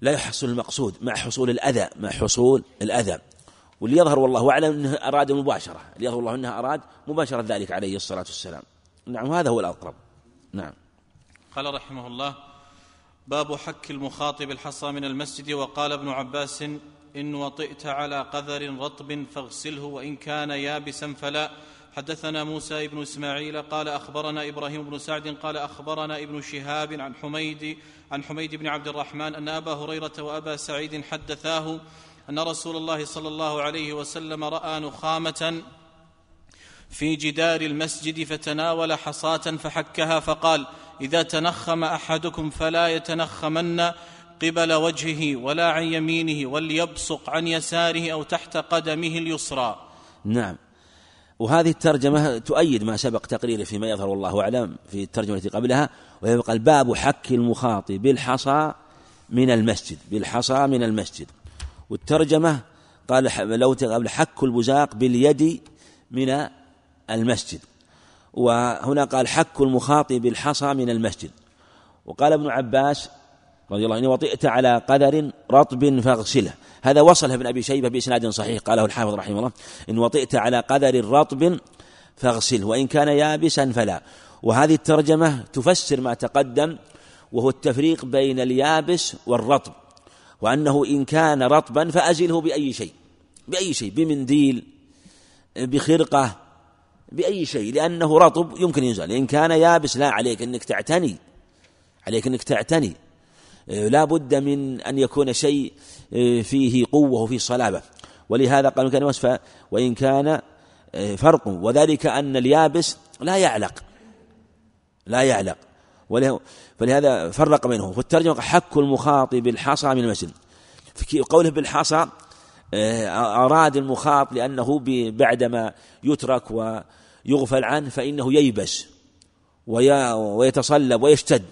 لا يحصل المقصود مع حصول الأذى مع حصول الأذى. واللي يظهر والله أعلم انه أراد المباشره اللي يظهر الله انه أراد مباشرة ذلك عليه الصلاة والسلام. نعم هذا هو الأقرب. نعم. قال رحمه الله باب حك المخاطب الحصى من المسجد. وقال ابن عباس إن وطئت على قذر رطب فاغسله وإن كان يابسا فلا. حدثنا موسى بن إسماعيل قال أخبرنا إبراهيم بن سعد قال أخبرنا ابن شهاب عن حميد عن حميد بن عبد الرحمن أن أبا هريرة وأبا سعيد حدثاه أن رسول الله صلى الله عليه وسلم رأى نخامة في جدار المسجد فتناول حصاة فحكها فقال إذا تنخم أحدكم فلا يتنخمن قبل وجهه ولا عن يمينه وليبصق عن يساره أو تحت قدمه اليسرى نعم. وهذه الترجمة تؤيد ما سبق تقريره فيما يظهر والله أعلم في الترجمة التي قبلها ويبقى الباب حك المخاطي بالحصى من المسجد بالحصى من المسجد. والترجمة قال لو قبل حك البزاق باليد من المسجد. وهنا قال حك المخاطب بالحصى من المسجد. وقال ابن عباس رضي الله عنه وطئت على قدر رطب فاغسله. هذا وصله ابن أبي شيبة بإسناد صحيح. قاله الحافظ رحمه الله إن وطئت على قدر رطب فاغسله وإن كان يابسا فلا. وهذه الترجمة تفسر ما تقدم وهو التفريق بين اليابس والرطب وأنه إن كان رطبا فأزله بأي شيء بأي شيء بمنديل بخرقة بأي شيء لأنه رطب يمكن ينزل إن كان يابس لا عليك أنك تعتني عليك أنك تعتني. لا بد من أن يكون شيء فيه قوة وفيه صلابة. ولهذا قالوا كان وصفا وإن كان فرق. وذلك أن اليابس لا يعلق. لا يعلق. فلهذا فرق بينهم والترجمة حك المخاطب بالحصى من المسجد في قوله بالحصى آه، أراد المخاط لأنه بعدما يترك ويغفل عنه فإنه ييبس ويتصلب ويشتد.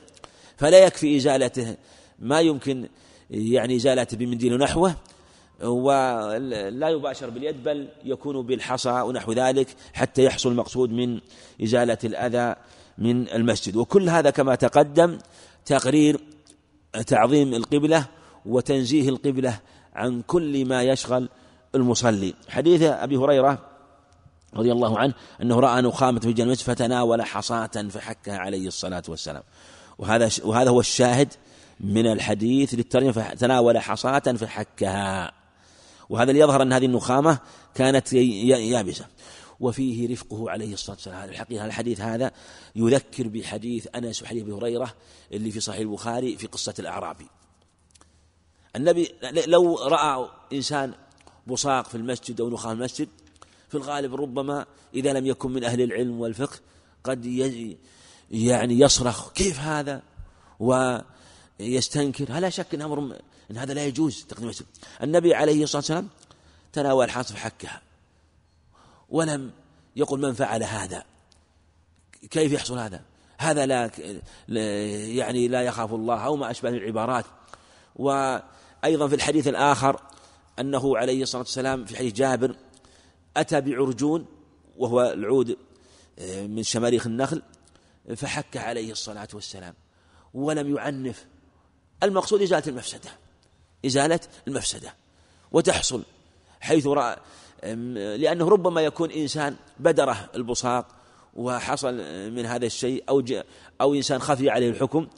فلا يكفي إزالته ما يمكن يعني إزالته بمنديل نحوه ولا يباشر باليد بل يكون بالحصى ونحو ذلك حتى يحصل المقصود من إزالة الأذى من المسجد. وكل هذا كما تقدم تقرير تعظيم القبلة وتنزيه القبلة عن كل ما يشغل المصلي. حديث أبي هريرة رضي الله عنه أنه رأى نخامة في جنة فتناول حصاة فحكها عليه الصلاة والسلام. وهذا وهذا هو الشاهد من الحديث للترجمة فتناول حصاة فحكها وهذا ليظهر أن هذه النخامة كانت يابسة. وفيه رفقه عليه الصلاة والسلام. الحقيقة الحديث هذا يذكر بحديث أنس وحديث أبي هريرة اللي في صحيح البخاري في قصة الأعرابي. النبي لو رأى إنسان بصاق في المسجد أو نخام المسجد في الغالب ربما إذا لم يكن من أهل العلم والفقه قد يعني يصرخ كيف هذا؟ ويستنكر هل شك إن أمر إن هذا لا يجوز تقديم المسجد النبي عليه الصلاة والسلام تناول حاصف حكها ولم يقل من فعل هذا. كيف يحصل هذا؟ هذا لا يعني لا يخاف الله أو ما أشبه العبارات. وأيضا في الحديث الآخر أنه عليه الصلاة والسلام في حديث جابر أتى بعرجون وهو العود آه، من شماريخ النخل فحك عليه الصلاة والسلام. ولم يعنف. المقصود إزالة المفسدة. إزالة المفسدة. وتحصل حيث رأى لأنه ربما يكون إنسان بدره البصاق وحصل من هذا الشيء أو أو إنسان خفي عليه الحكم.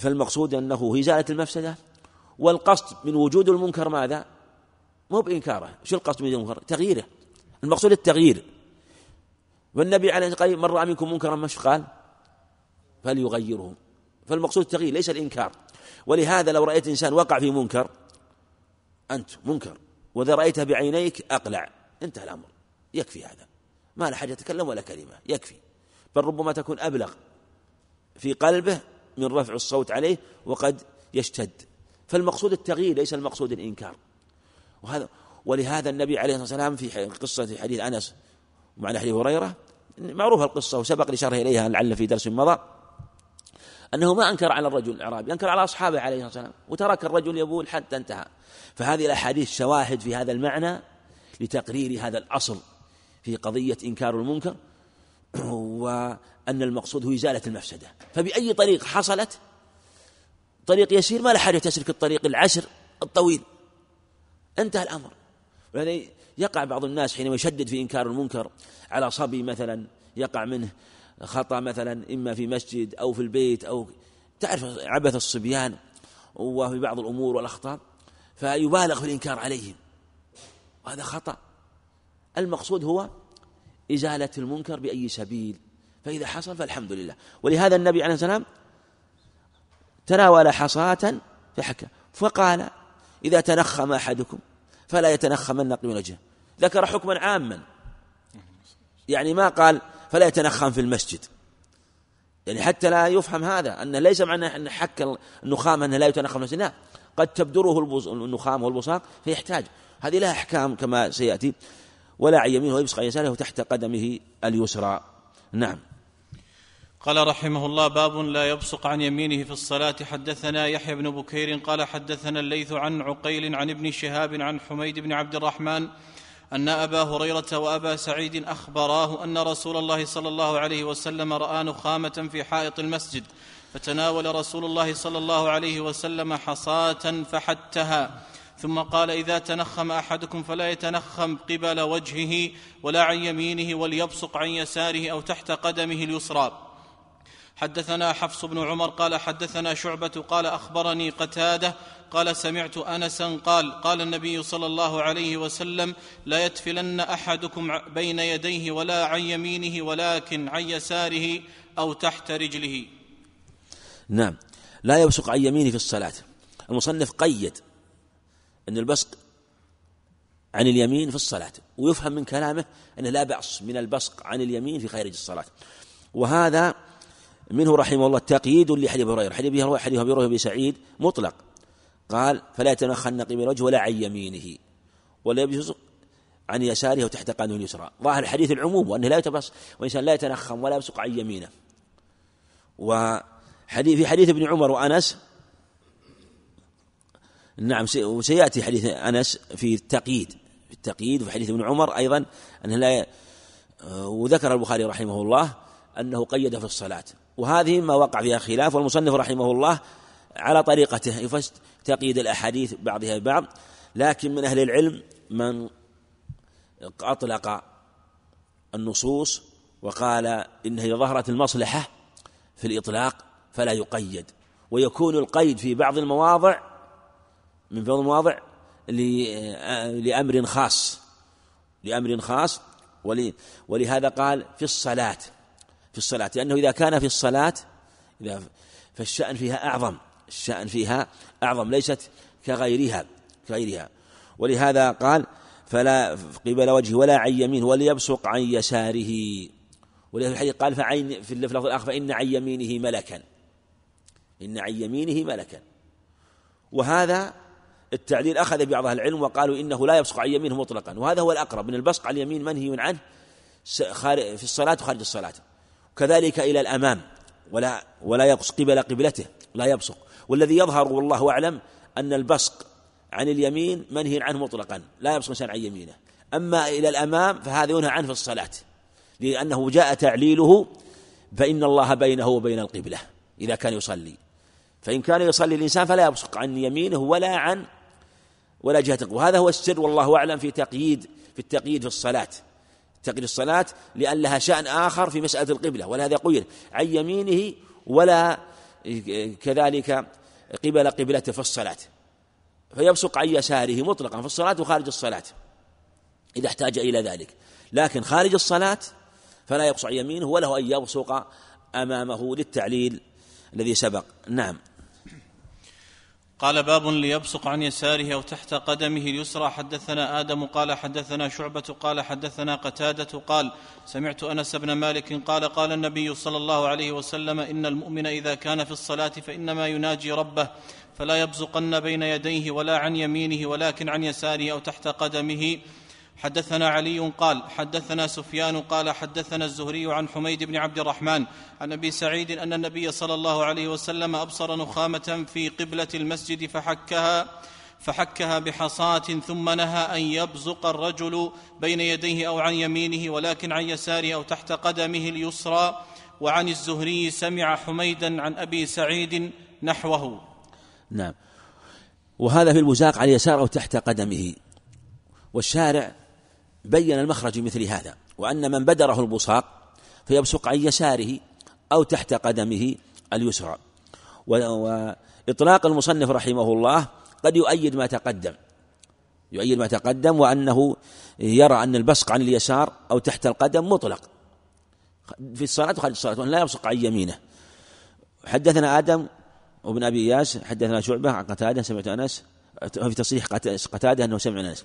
فالمقصود أنه إزالة المفسدة. والقصد من وجود المنكر ماذا؟ مو بإنكاره. شو القصد من المنكر؟ تغييره. المقصود التغيير. والنبي عليه الصلاة والسلام من رأى منكم منكرا مش قال؟ فليغيره. فالمقصود التغيير ليس الإنكار. ولهذا لو رأيت إنسان وقع في منكر أنت منكر. وإذا رأيته بعينيك أقلع. انتهى الأمر. يكفي هذا. ما له حاجة يتكلم ولا كلمة. يكفي. بل ربما تكون أبلغ في قلبه من رفع الصوت عليه وقد يشتد. فالمقصود التغيير ليس المقصود الإنكار. وهذا ولهذا النبي عليه الصلاة والسلام في قصة حديث أنس ومعنى حديث هريرة معروفة القصة وسبق لشرح إليها لعل في درس مضى. أنه ما أنكر على الرجل الأعرابي أنكر على أصحابه عليه الصلاة والسلام. وترك الرجل يبول حتى انتهى. فهذه الأحاديث شواهد في هذا المعنى لتقرير هذا الأصل في قضية إنكار المنكر وأن المقصود هو إزالة المفسدة. فبأي طريق حصلت؟ طريق يسير ما له حاجة تسلك الطريق العسر الطويل. انتهى الأمر. يعني يقع بعض الناس حينما يشدد في إنكار المنكر على صبي مثلا يقع منه خطأ مثلا إما في مسجد أو في البيت أو تعرف عبث الصبيان وفي بعض الأمور والأخطاء فيبالغ في الإنكار عليهم. وهذا خطأ. المقصود هو إزالة المنكر بأي سبيل. فإذا حصل فالحمد لله. ولهذا النبي عليه السلام تناول حصاة فحكى فقال إذا تنخم أحدكم فلا يتنخمن من وجهه. ذكر حكما عاما. يعني ما قال فلا يتنخم في المسجد. يعني حتى لا يفهم هذا أن ليس معنى أن حك النخام أنه لا يتنخم في المسجد لا. قد تبدره النخام والبصاق فيحتاج. هذه لها أحكام كما سيأتي. ولا عن يمينه ويبصق يساره تحت قدمه اليسرى. نعم. قال رحمه الله باب لا يبصق عن يمينه في الصلاة. حدثنا يحيى بن بكير قال حدثنا الليث عن عقيل عن ابن شهاب عن حميد بن عبد الرحمن أن أبا هريرة وأبا سعيد أخبراه أن رسول الله صلى الله عليه وسلم راى نخامة في حائط المسجد فتناول رسول الله صلى الله عليه وسلم حصاة فحتها. ثم قال إذا تنخم أحدكم فلا يتنخم قبل وجهه ولا عن يمينه وليبصق عن يساره أو تحت قدمه اليسرى. حدثنا حفص بن عمر قال حدثنا شعبة قال أخبرني قتادة قال سمعت أنسا قال قال النبي صلى الله عليه وسلم لا يتفلن أحدكم بين يديه ولا عن يمينه ولكن عن يساره أو تحت رجله. نعم. لا يبصق عن يمينه في الصلاة. المصنف قيد أن البصق عن اليمين في الصلاة ويفهم من كلامه أنه لا بأس من البصق عن اليمين في خارج الصلاة. وهذا منه رحمه الله تقييد لحديث أبي هريرة. حديث أبي هريرة سعيد مطلق. قال فلا يتنخن قبل وجهه ولا عن يمينه ولا يبصق عن يساره وتحت قدمه اليسرى ظاهر الحديث العموم وأنه لا يتبص وإنسان لا يتنخم ولا يبصق عن يمينه. وحديث في حديث ابن عمر وأنس نعم وسيأتي حديث أنس في التقييد. في التقييد وفي حديث ابن عمر أيضا أنه لا وذكر البخاري رحمه الله أنه قيد في الصلاة. وهذه ما وقع فيها خلاف والمصنف رحمه الله على طريقته يفسد تقييد الأحاديث بعضها ببعض لكن من أهل العلم من أطلق النصوص وقال انها اذا ظهرت المصلحة في الإطلاق فلا يقيد ويكون القيد في بعض المواضع من بعض المواضع لأمر خاص لأمر خاص ولهذا قال في الصلاة. في الصلاة لأنه إذا كان في الصلاة إذا فالشأن فيها أعظم الشأن فيها أعظم ليست كغيرها كغيرها. ولهذا قال فلا قبل وجهه ولا عن يمينه وليبصق عن يساره. ولهذا الحديث قال فعين في اللفظ الآخر فإن عن يمينه ملكا. إن عن يمينه ملكا. وهذا التعليل أخذ بعض أهل العلم وقالوا إنه لا يبصق عن يمينه مطلقا. وهذا هو الأقرب من البصق على اليمين منهي عنه في الصلاة وخارج الصلاة. كذلك إلى الأمام. ولا ولا يبصق قبل قبلته. لا يبصق. والذي يظهر والله أعلم أن البصق عن اليمين منهي عنه مطلقا. لا يبصق إنسان عن يمينه. أما إلى الأمام فهذا ينهى عنه في الصلاة. لأنه جاء تعليله فإن الله بينه وبين القبلة. إذا كان يصلي. فإن كان يصلي الإنسان فلا يبصق عن يمينه ولا عن ولا جهة. وهذا هو السر والله أعلم في تقييد في التقييد في الصلاة. تقييد الصلاة لأن لها شأن آخر في مسألة القبلة ولهذا قيل عن يمينه ولا كذلك قبل قبلته في الصلاة. فيبصق عن يساره مطلقا في الصلاة وخارج الصلاة إذا احتاج إلى ذلك. لكن خارج الصلاة فلا يبصق عن يمينه وله أن يبصق أمامه للتعليل الذي سبق. نعم. قال باب ليبصق عن يساره أو تحت قدمه اليسرى. حدثنا آدم قال حدثنا شعبة قال حدثنا قتادة قال سمعت أنس بن مالك قال قال النبي صلى الله عليه وسلم إن المؤمن إذا كان في الصلاة فإنما يناجي ربه فلا يبزقن بين يديه ولا عن يمينه ولكن عن يساره أو تحت قدمه. حدثنا علي قال حدثنا سفيان قال حدثنا الزهري عن حميد بن عبد الرحمن عن أبي سعيد أن النبي صلى الله عليه وسلم أبصر نخامة في قبلة المسجد فحكها فحكها بحصاة ثم نهى أن يبزق الرجل بين يديه أو عن يمينه ولكن عن يساره أو تحت قدمه اليسرى. وعن الزهري سمع حميدا عن أبي سعيد نحوه. نعم. وهذا في البزاق على اليسار أو تحت قدمه. والشارع بين المخرج مثل هذا وأن من بدره البصاق فيبصق عن يساره أو تحت قدمه اليسرى. وإطلاق المصنف رحمه الله قد يؤيد ما تقدم. يؤيد ما تقدم وأنه يرى أن البصق عن اليسار أو تحت القدم مطلق. في الصلاة وخارج الصلاة وأن لا يبصق عن يمينه. حدثنا آدم وابن أبي إياس حدثنا شعبة عن قتادة سمعت أنس في تصريح قتادة أنه سمع أنس.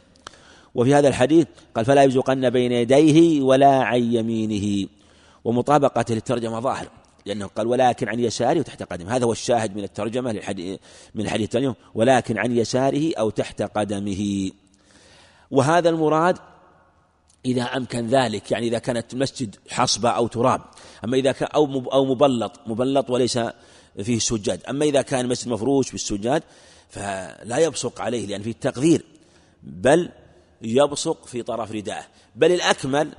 وفي هذا الحديث قال فلا يبزقن بين يديه ولا عن يمينه. ومطابقته للترجمة ظاهر لأنه قال ولكن عن يساره وتحت قدمه. هذا هو الشاهد من الترجمة من الحديث الترجمة ولكن عن يساره أو تحت قدمه. وهذا المراد إذا أمكن ذلك يعني إذا كانت المسجد حصبة أو تراب. أما إذا كان أو أو مبلط. مبلط وليس فيه سجاد. أما إذا كان المسجد مفروش بالسجاد فلا يبصق عليه لأن فيه تقدير بل يبصق في طرف رداءه. بل الأكمل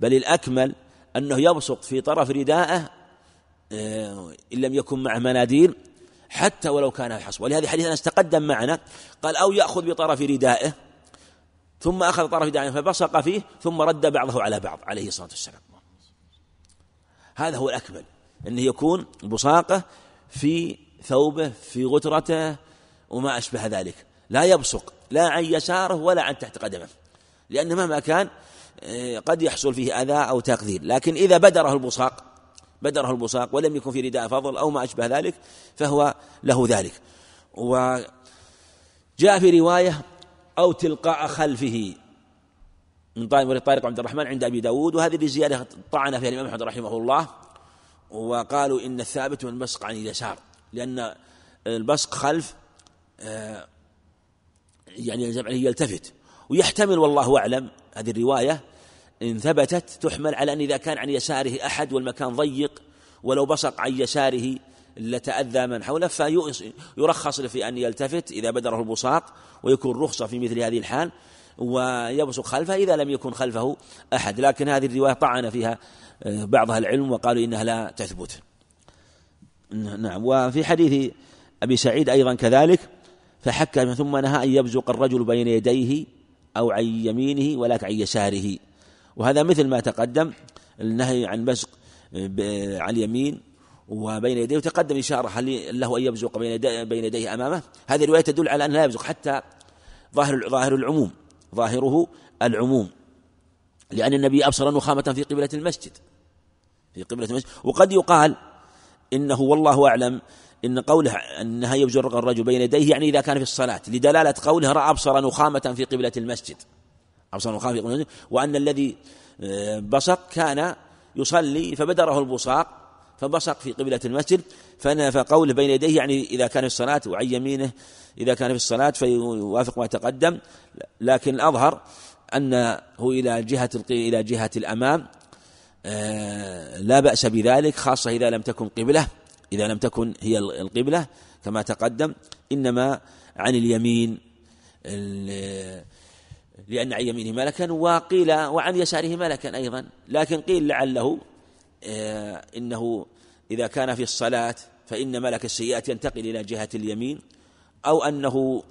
بل الأكمل أنه يبصق في طرف رداءه آه، إن لم يكن معه مناديل حتى ولو كان حصب ولهذا حديث أنس تقدم معنا قال أو يأخذ بطرف ردائه ثم أخذ طرف ردائه فبصق فيه ثم رد بعضه على بعض عليه الصلاة والسلام. هذا هو الأكمل أنه يكون بصاقه في ثوبه في غترته وما أشبه ذلك. لا يبصق لا عن يساره ولا عن تحت قدمه لأن مهما كان آه، قد يحصل فيه أذى أو تقدير. لكن إذا بدره البصاق بدره البصاق ولم يكن في رداء فضل أو ما أشبه ذلك فهو له ذلك. وجاء في رواية أو تلقاء خلفه من طارق عبد الرحمن عند أبي داود وهذه الزيادة طعن فيها الإمام أحمد رحمه الله وقالوا إن الثابت من البصق عن اليسار لأن البصق خلف آه، يعني يلزم عليه يلتفت. ويحتمل والله أعلم هذه الرواية إن ثبتت تحمل على أن إذا كان عن يساره أحد والمكان ضيق ولو بصق عن يساره لتأذى من حوله فيرخص في أن يلتفت إذا بدره البصاق ويكون رخصة في مثل هذه الحال ويبصق خلفه إذا لم يكن خلفه أحد. لكن هذه الرواية طعن فيها آه، بعض العلم وقالوا إنها لا تثبت. نعم. وفي حديث أبي سعيد أيضا كذلك فحك ثم نهى أن يبزق الرجل بين يديه أو عن يمينه ولكن عن يساره. وهذا مثل ما تقدم النهي عن بزق عن اليمين وبين يديه وتقدم إشارة هل له أن يبزق بين بين يديه أمامه. هذه الرواية تدل على أنه لا يبزق حتى ظاهر ظاهر العموم ظاهره العموم. لأن النبي أبصر نخامة في قبلة المسجد. في قبلة المسجد. وقد يقال إنه والله أعلم إن قوله أنها يبزر الرجل بين يديه يعني إذا كان في الصلاة لدلالة قوله رأى أبصر نخامة في قبلة المسجد. أبصر نخامة في قبلة المسجد وأن الذي آه، بصق كان يصلي فبدره البصاق فبصق في قبلة المسجد فقوله بين يديه يعني إذا كان في الصلاة وعن يمينه إذا كان في الصلاة فيوافق ما تقدم. لكن الأظهر أنه إلى جهة إلى جهة الأمام آه، لا بأس بذلك خاصة إذا لم تكن قبلة. إذا لم تكن هي القبلة كما تقدم إنما عن اليمين لأن عن يمينه ملكا وقيل وعن يساره ملكا أيضا. لكن قيل لعله آه، إنه إذا كان في الصلاة فإن ملك السيئات ينتقل إلى جهة اليمين أو أنه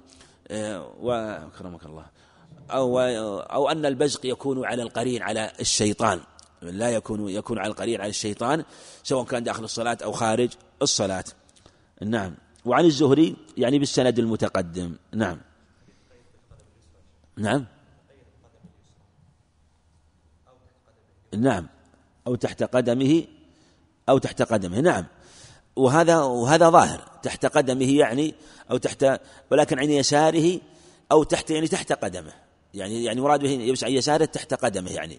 آه، وأكرمك الله أو أو أن البزق يكون على القرين على الشيطان. لا يكون يكون على القرين على الشيطان سواء كان داخل الصلاة أو خارج الصلاة. نعم. وعن الزهري يعني بالسند المتقدم. نعم. نعم. نعم. أو تحت قدمه أو تحت قدمه. نعم. وهذا وهذا ظاهر. تحت قدمه يعني أو تحت ولكن عن يساره أو تحت يعني تحت قدمه. يعني يعني مراد به يبس عن يساره تحت قدمه يعني.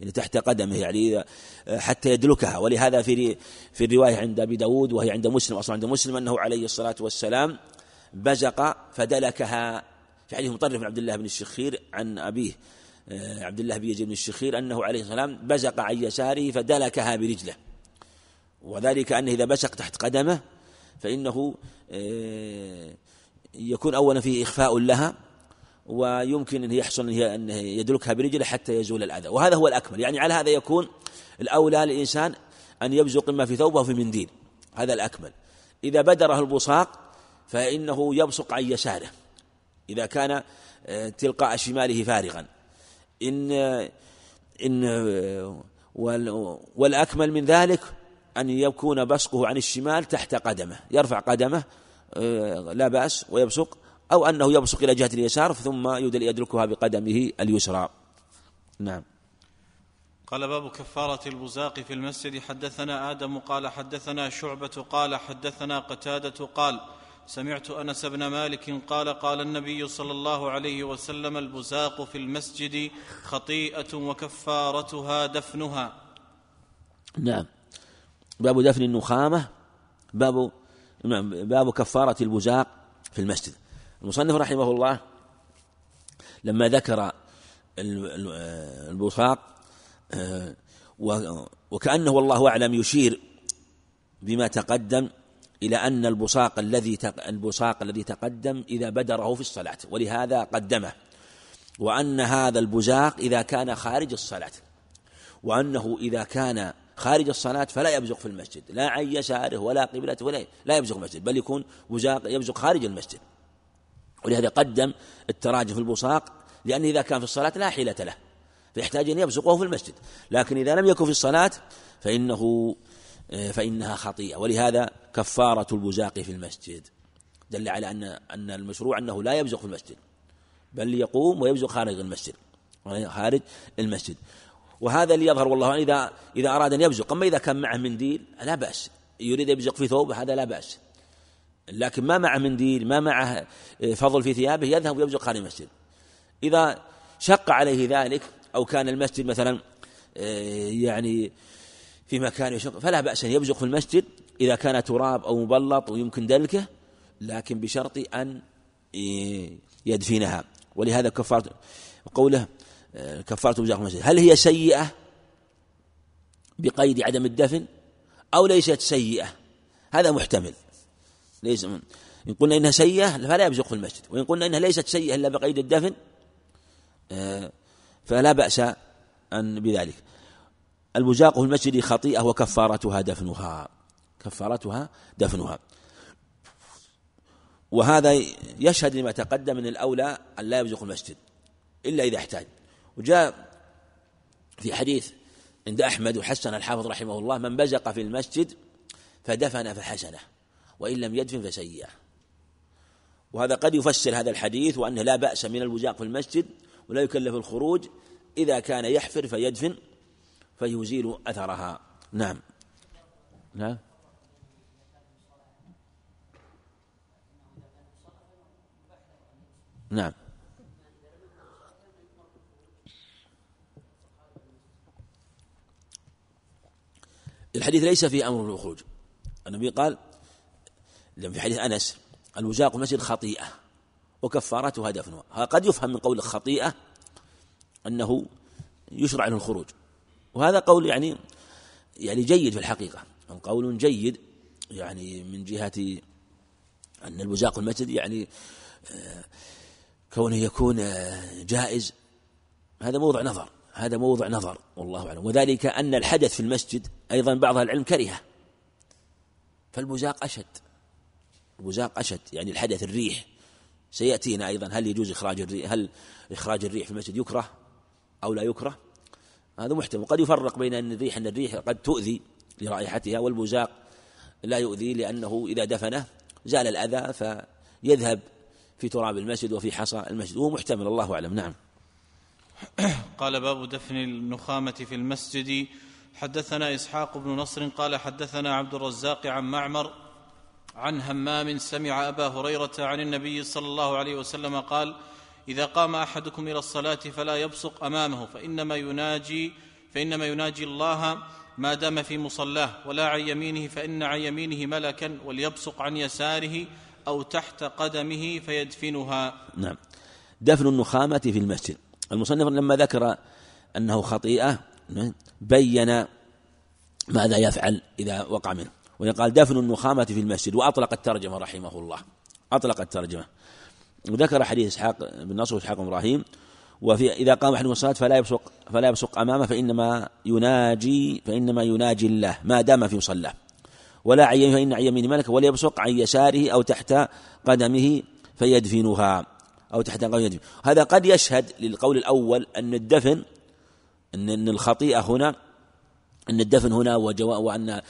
يعني تحت قدمه يعني حتى يدلكها. ولهذا في في الرواية عند أبي داود وهي عند مسلم أصلا عند مسلم أنه عليه الصلاة والسلام بزق فدلكها. في حديث مطرف بن عبد الله بن الشخير عن أبيه آه، عبد الله بن يزيد بن الشخير أنه عليه السلام بزق عن يساره فدلكها برجله. وذلك أنه إذا بزق تحت قدمه فإنه آه، يكون أولا فيه إخفاء لها ويمكن أن يحصل أن يدلكها برجله حتى يزول الأذى. وهذا هو الأكمل. يعني على هذا يكون الأولى للإنسان أن يبزق إما في ثوبه في منديل. هذا الأكمل. إذا بدره البصاق فإنه يبصق عن يساره. إذا كان آه، تلقاء شماله فارغا. إن إن والأكمل من ذلك أن يكون بصقه عن الشمال تحت قدمه. يرفع قدمه آه، لا بأس ويبصق أو أنه يبصق إلى جهة اليسار ثم يدركها بقدمه اليسرى. نعم. قال باب كفارة البزاق في المسجد. حدثنا آدم قال حدثنا شعبة قال حدثنا قتادة قال سمعت أنس بن مالك قال قال النبي صلى الله عليه وسلم البزاق في المسجد خطيئة وكفارتها دفنها. نعم. باب دفن النخامة. باب نعم باب كفارة البزاق في المسجد. المصنف رحمه الله لما ذكر البصاق آه، وكأنه والله أعلم يشير بما تقدم إلى أن البصاق الذي البصاق الذي تقدم إذا بدره في الصلاة ولهذا قدمه وأن هذا البزاق إذا كان خارج الصلاة وأنه إذا كان خارج الصلاة فلا يبزق في المسجد لا عن يساره ولا قبلته ولا لا يبزق المسجد بل يكون بزاق يبزق خارج المسجد. ولهذا قدم التراجم في البصاق لأنه إذا كان في الصلاة لا حيلة له فيحتاج أن يبزقه في المسجد. لكن إذا لم يكن في الصلاة فإنه فإنها خطيئة. ولهذا كفارة البزاق في المسجد. دل على أن أن المشروع أنه لا يبزق في المسجد بل يقوم ويبزق خارج المسجد خارج المسجد. وهذا اللي يظهر والله إذا إذا أراد أن يبزق. أما إذا كان معه منديل لا بأس. يريد يبزق في ثوب هذا لا بأس. لكن ما معه منديل ما معه فضل في ثيابه يذهب ويبزق خارج المسجد. إذا شق عليه ذلك أو كان المسجد مثلا آه، يعني في مكان يشق فلا بأس أن يبزق في المسجد إذا كان تراب أو مبلط ويمكن دلكه لكن بشرط أن يدفنها. ولهذا كفارة قوله آه، كفارة بزاق المسجد. هل هي سيئة بقيد عدم الدفن؟ أو ليست سيئة؟ هذا محتمل. ليس إن قلنا إنها سيئة فلا يبزق في المسجد وإن قلنا إنها ليست سيئة إلا بقيد الدفن آه، فلا بأس أن بذلك. البزاق في المسجد خطيئة وكفارتها دفنها كفارتها دفنها. وهذا يشهد لما تقدم من الأولى أن لا يبزق المسجد إلا إذا احتاج. وجاء في حديث عند أحمد وحسن الحافظ رحمه الله من بزق في المسجد فدفن فحسنه. وإن لم يدفن فسيئة. وهذا قد يفسر هذا الحديث وأنه لا بأس من البزاق في المسجد ولا يكلف الخروج. إذا كان يحفر فيدفن فيزيل أثرها. نعم. نعم. نعم. الحديث ليس فيه أمر بالخروج النبي قال في حديث أنس الوزاق المسجد خطيئة وكفارتها دفنها قد يفهم من قول الخطيئة أنه يشرع له الخروج. وهذا قول يعني يعني جيد في الحقيقة. قول جيد يعني من جهة أن الوزاق المسجد يعني آه، كونه يكون آه، جائز. هذا موضع نظر هذا موضع نظر والله أعلم. وذلك أن الحدث في المسجد أيضا بعض العلم كرهه فالبزاق أشد. البزاق أشد يعني الحدث الريح. سيأتينا أيضا هل يجوز إخراج الريح هل إخراج الريح في المسجد يكره أو لا يكره؟ هذا محتمل. قد يفرق بين أن الريح أن الريح قد تؤذي لرائحتها والبزاق لا يؤذي لأنه إذا دفنه زال الأذى فيذهب في تراب المسجد وفي حصى المسجد. وهو محتمل الله أعلم. نعم. قال باب دفن النخامة في المسجد. حدثنا إسحاق بن نصر قال حدثنا عبد الرزاق عن معمر عن همام سمع أبا هريرة عن النبي صلى الله عليه وسلم قال إذا قام أحدكم إلى الصلاة فلا يبصق أمامه فإنما يناجي فإنما يناجي الله ما دام في مصلاه ولا عن يمينه فإن عن يمينه ملكا وليبصق عن يساره أو تحت قدمه فيدفنها. نعم. دفن النخامة في المسجد. المصنف لما ذكر أنه خطيئة بين ماذا يفعل إذا وقع منه. ويقال دفن النخامة في المسجد وأطلق الترجمة رحمه الله. أطلق الترجمة. وذكر حديث إسحاق بن نصر وإسحاق إبراهيم وفي إذا قام أحد الصلاة فلا يبصق فلا يبصق أمامه فإنما يناجي فإنما يناجي الله ما دام في مصلاه ولا عن فإن عن يمين ملك وليبصق عن يساره أو تحت قدمه فيدفنها. أو تحت قدمه يدفن هذا قد يشهد للقول الأول أن الدفن أن الخطيئة هنا أن الدفن هنا وأن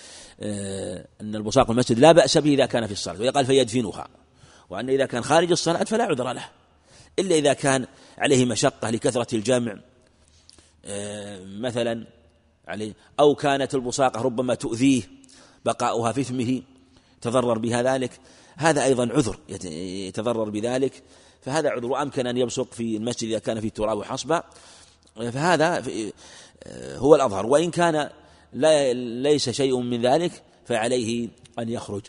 أن البصاق المسجد لا بأس به إذا كان في الصلاة ويقال فيدفنها وأن إذا كان خارج الصلاة فلا عذر له إلا إذا كان عليه مشقة لكثرة الجمع آه، مثلا عليه أو كانت البصاقة ربما تؤذيه بقاؤها في فمه تضرر بها ذلك هذا أيضا عذر يتضرر بذلك فهذا عذر وأمكن أن يبصق في المسجد إذا كان فيه تراب وحصبة فهذا آه، هو الأظهر وإن كان لا ليس شيء من ذلك فعليه أن يخرج.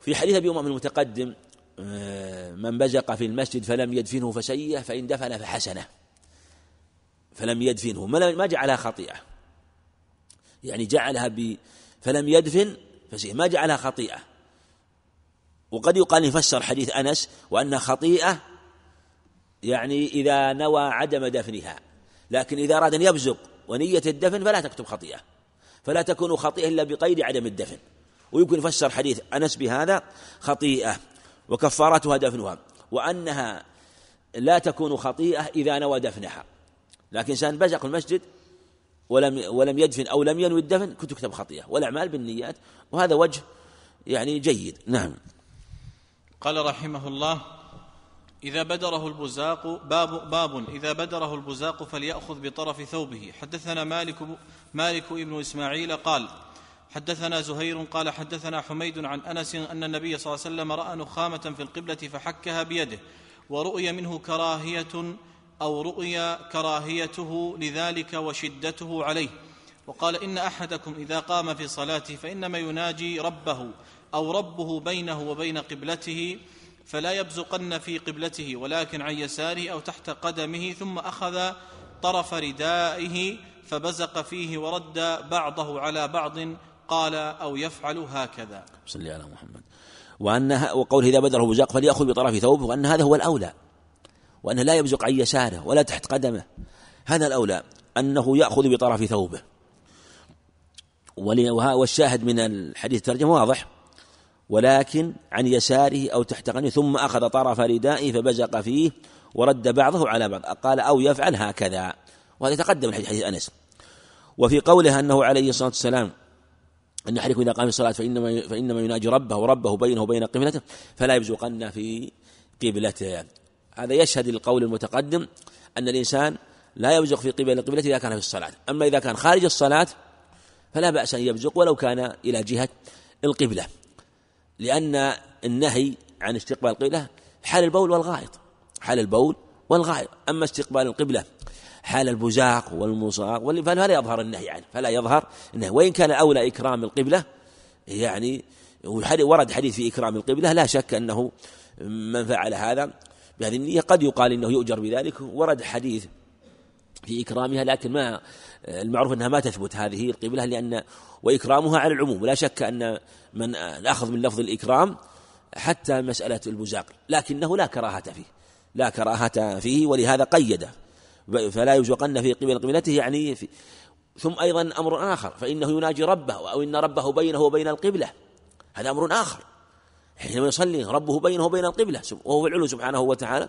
في حديث أبي أمام المتقدم آه، من بزق في المسجد فلم يدفنه فسيئة فإن دفن فحسنة. فلم يدفنه ما جعلها خطيئة. يعني جعلها ب فلم يدفن فسيئة ما جعلها خطيئة. وقد يقال يفسر حديث أنس وأن خطيئة يعني إذا نوى عدم دفنها لكن إذا أراد أن يبزق ونية الدفن فلا تكتب خطيئة. فلا تكون خطيئة إلا بقيد عدم الدفن. ويمكن يفسر حديث أنس بهذا خطيئة وكفارتها دفنها وأنها لا تكون خطيئة إذا نوى دفنها. لكن إنسان بزق المسجد ولم ولم يدفن أو لم ينوي الدفن كنت تكتب خطيئة. والأعمال بالنيات وهذا وجه يعني جيد. نعم. قال رحمه الله إذا بدره البزاق باب باب إذا بدره البزاق فليأخذ بطرف ثوبه. حدثنا مالك مالك ابن إسماعيل قال حدثنا زهير قال حدثنا حميد عن أنس أن النبي صلى الله عليه وسلم رأى نخامة في القبلة فحكها بيده ورؤي منه كراهية أو رؤي كراهيته لذلك وشدته عليه. وقال إن أحدكم إذا قام في صلاته فإنما يناجي ربه أو ربه بينه وبين قبلته فلا يبزقن في قبلته ولكن عن يساره أو تحت قدمه ثم أخذ طرف ردائه فبزق فيه ورد بعضه على بعض قال أو يفعل هكذا. صلى على محمد. وأن وقوله إذا بدره بزاق فليأخذ بطرف ثوبه وأن هذا هو الأولى. وأنه لا يبزق عن يساره ولا تحت قدمه. هذا الأولى أنه يأخذ بطرف ثوبه. والشاهد من الحديث الترجمة واضح. ولكن عن يساره أو تحت قدمه ثم أخذ طرف ردائه فبزق فيه ورد بعضه على بعض. قال أو يفعل هكذا. وهذا يتقدم الحديث حديث أنس. وفي قوله أنه عليه الصلاة والسلام أن أحدكم إذا قام الصلاة فإنما فإنما يناجي ربه وربه بينه وبين قبلته فلا يبزقن في قبلته. هذا يشهد القول المتقدم أن الإنسان لا يبزق في قبل قبلته إذا كان في الصلاة. أما إذا كان خارج الصلاة فلا بأس أن يبزق ولو كان إلى جهة القبلة. لأن النهي عن استقبال القبلة حال البول والغائط. حال البول والغائط. أما استقبال القبلة حال البزاق والمصاق فلا يظهر النهي عنه. فلا يظهر النهي. وإن كان أولى إكرام القبلة يعني ورد حديث في إكرام القبلة لا شك أنه من فعل هذا بهذه النية. قد يقال إنه يؤجر بذلك. ورد حديث في إكرامها لكن ما المعروف أنها ما تثبت هذه القبلة لأن وإكرامها على العموم. ولا شك أن من الأخذ من لفظ الإكرام حتى مسألة البزاق لكنه لا كراهة فيه لا كراهة فيه ولهذا قيده فلا يزوقن في قبل قبلته يعني في ثم أيضا أمر آخر فإنه يناجي ربه أو إن ربه بينه وبين القبلة. هذا أمر آخر. حينما يصلي ربه بينه وبين القبلة وهو العلو سبحانه وتعالى.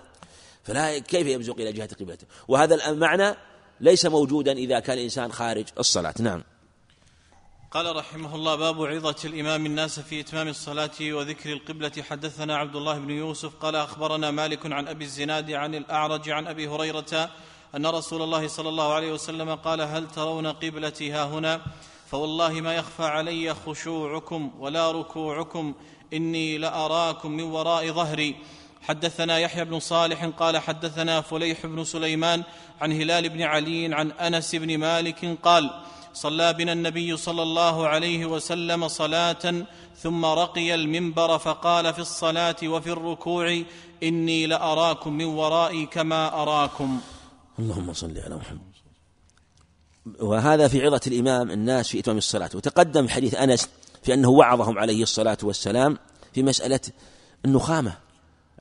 فلا كيف يبزق إلى جهة قبلته؟ وهذا المعنى ليس موجودا إذا كان الإنسان خارج الصلاة. نعم. قال رحمه الله باب عظة الإمام الناس في إتمام الصلاة وذكر القبلة. حدثنا عبد الله بن يوسف قال أخبرنا مالك عن أبي الزناد عن الأعرج عن أبي هريرة أن رسول الله صلى الله عليه وسلم قال هل ترون قبلتي ها هنا؟ فوالله ما يخفى علي خشوعكم ولا ركوعكم إني لأراكم من وراء ظهري. حدثنا يحيى بن صالح قال حدثنا فليح بن سليمان عن هلال بن علي عن أنس بن مالك قال صلى بنا النبي صلى الله عليه وسلم صلاة ثم رقي المنبر فقال في الصلاة وفي الركوع إني لأراكم من ورائي كما أراكم. اللهم صل على محمد. وهذا في عظة الإمام الناس في إتمام الصلاة. وتقدم حديث أنس في أنه وعظهم عليه الصلاة والسلام في مسألة النخامة.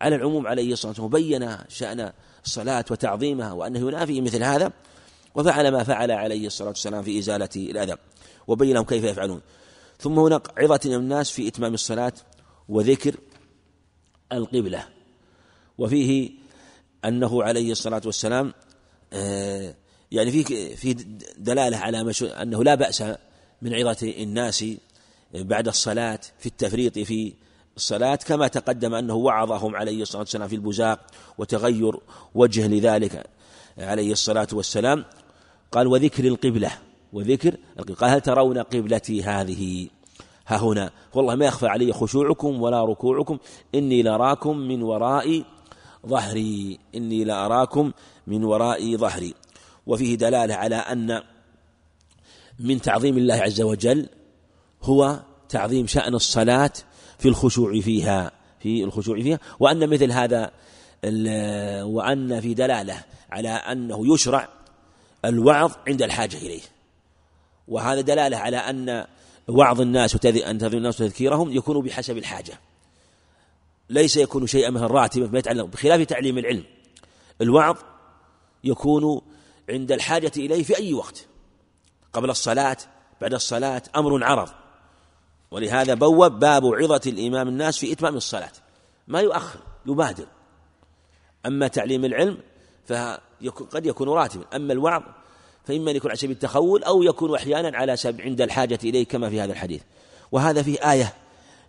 على العموم عليه الصلاة والسلام وبين شأن الصلاة وتعظيمها وأنه ينافي مثل هذا وفعل ما فعل عليه الصلاة والسلام في إزالة الأذى وبين لهم كيف يفعلون. ثم هناك عظة الناس في إتمام الصلاة وذكر القبلة وفيه أنه عليه الصلاة والسلام آه، يعني في في دلالة على أنه لا بأس من عظة الناس بعد الصلاة في التفريط في الصلاة كما تقدم أنه وعظهم عليه الصلاة والسلام في البزاق وتغير وجه لذلك عليه الصلاة والسلام. قال وذكر القبلة وذكر قال هل ترون قبلتي هذه؟ ها هنا. والله ما يخفى علي خشوعكم ولا ركوعكم. إني لراكم من وراء ظهري. إني لأراكم من وراء ظهري. وفيه دلالة على أن من تعظيم الله عز وجل هو تعظيم شأن الصلاة في الخشوع فيها في الخشوع فيها. وأن مثل هذا وأن في دلالة على أنه يشرع الوعظ عند الحاجة إليه. وهذا دلالة على أن وعظ الناس أن تذكر الناس وتذكيرهم يكون بحسب الحاجة. ليس يكون شيئا مثل راتبا ما يتعلق بخلاف تعليم العلم الوعظ يكون عند الحاجة إليه في أي وقت. قبل الصلاة بعد الصلاة أمر عرض. ولهذا بوب باب عظة الإمام الناس في إتمام الصلاة. ما يؤخر يبادر. أما تعليم العلم فقد يكون راتبا. أما الوعظ فإما أن يكون على سبيل التخول أو يكون أحيانا على سبيل عند الحاجة إليه كما في هذا الحديث. وهذا فيه آية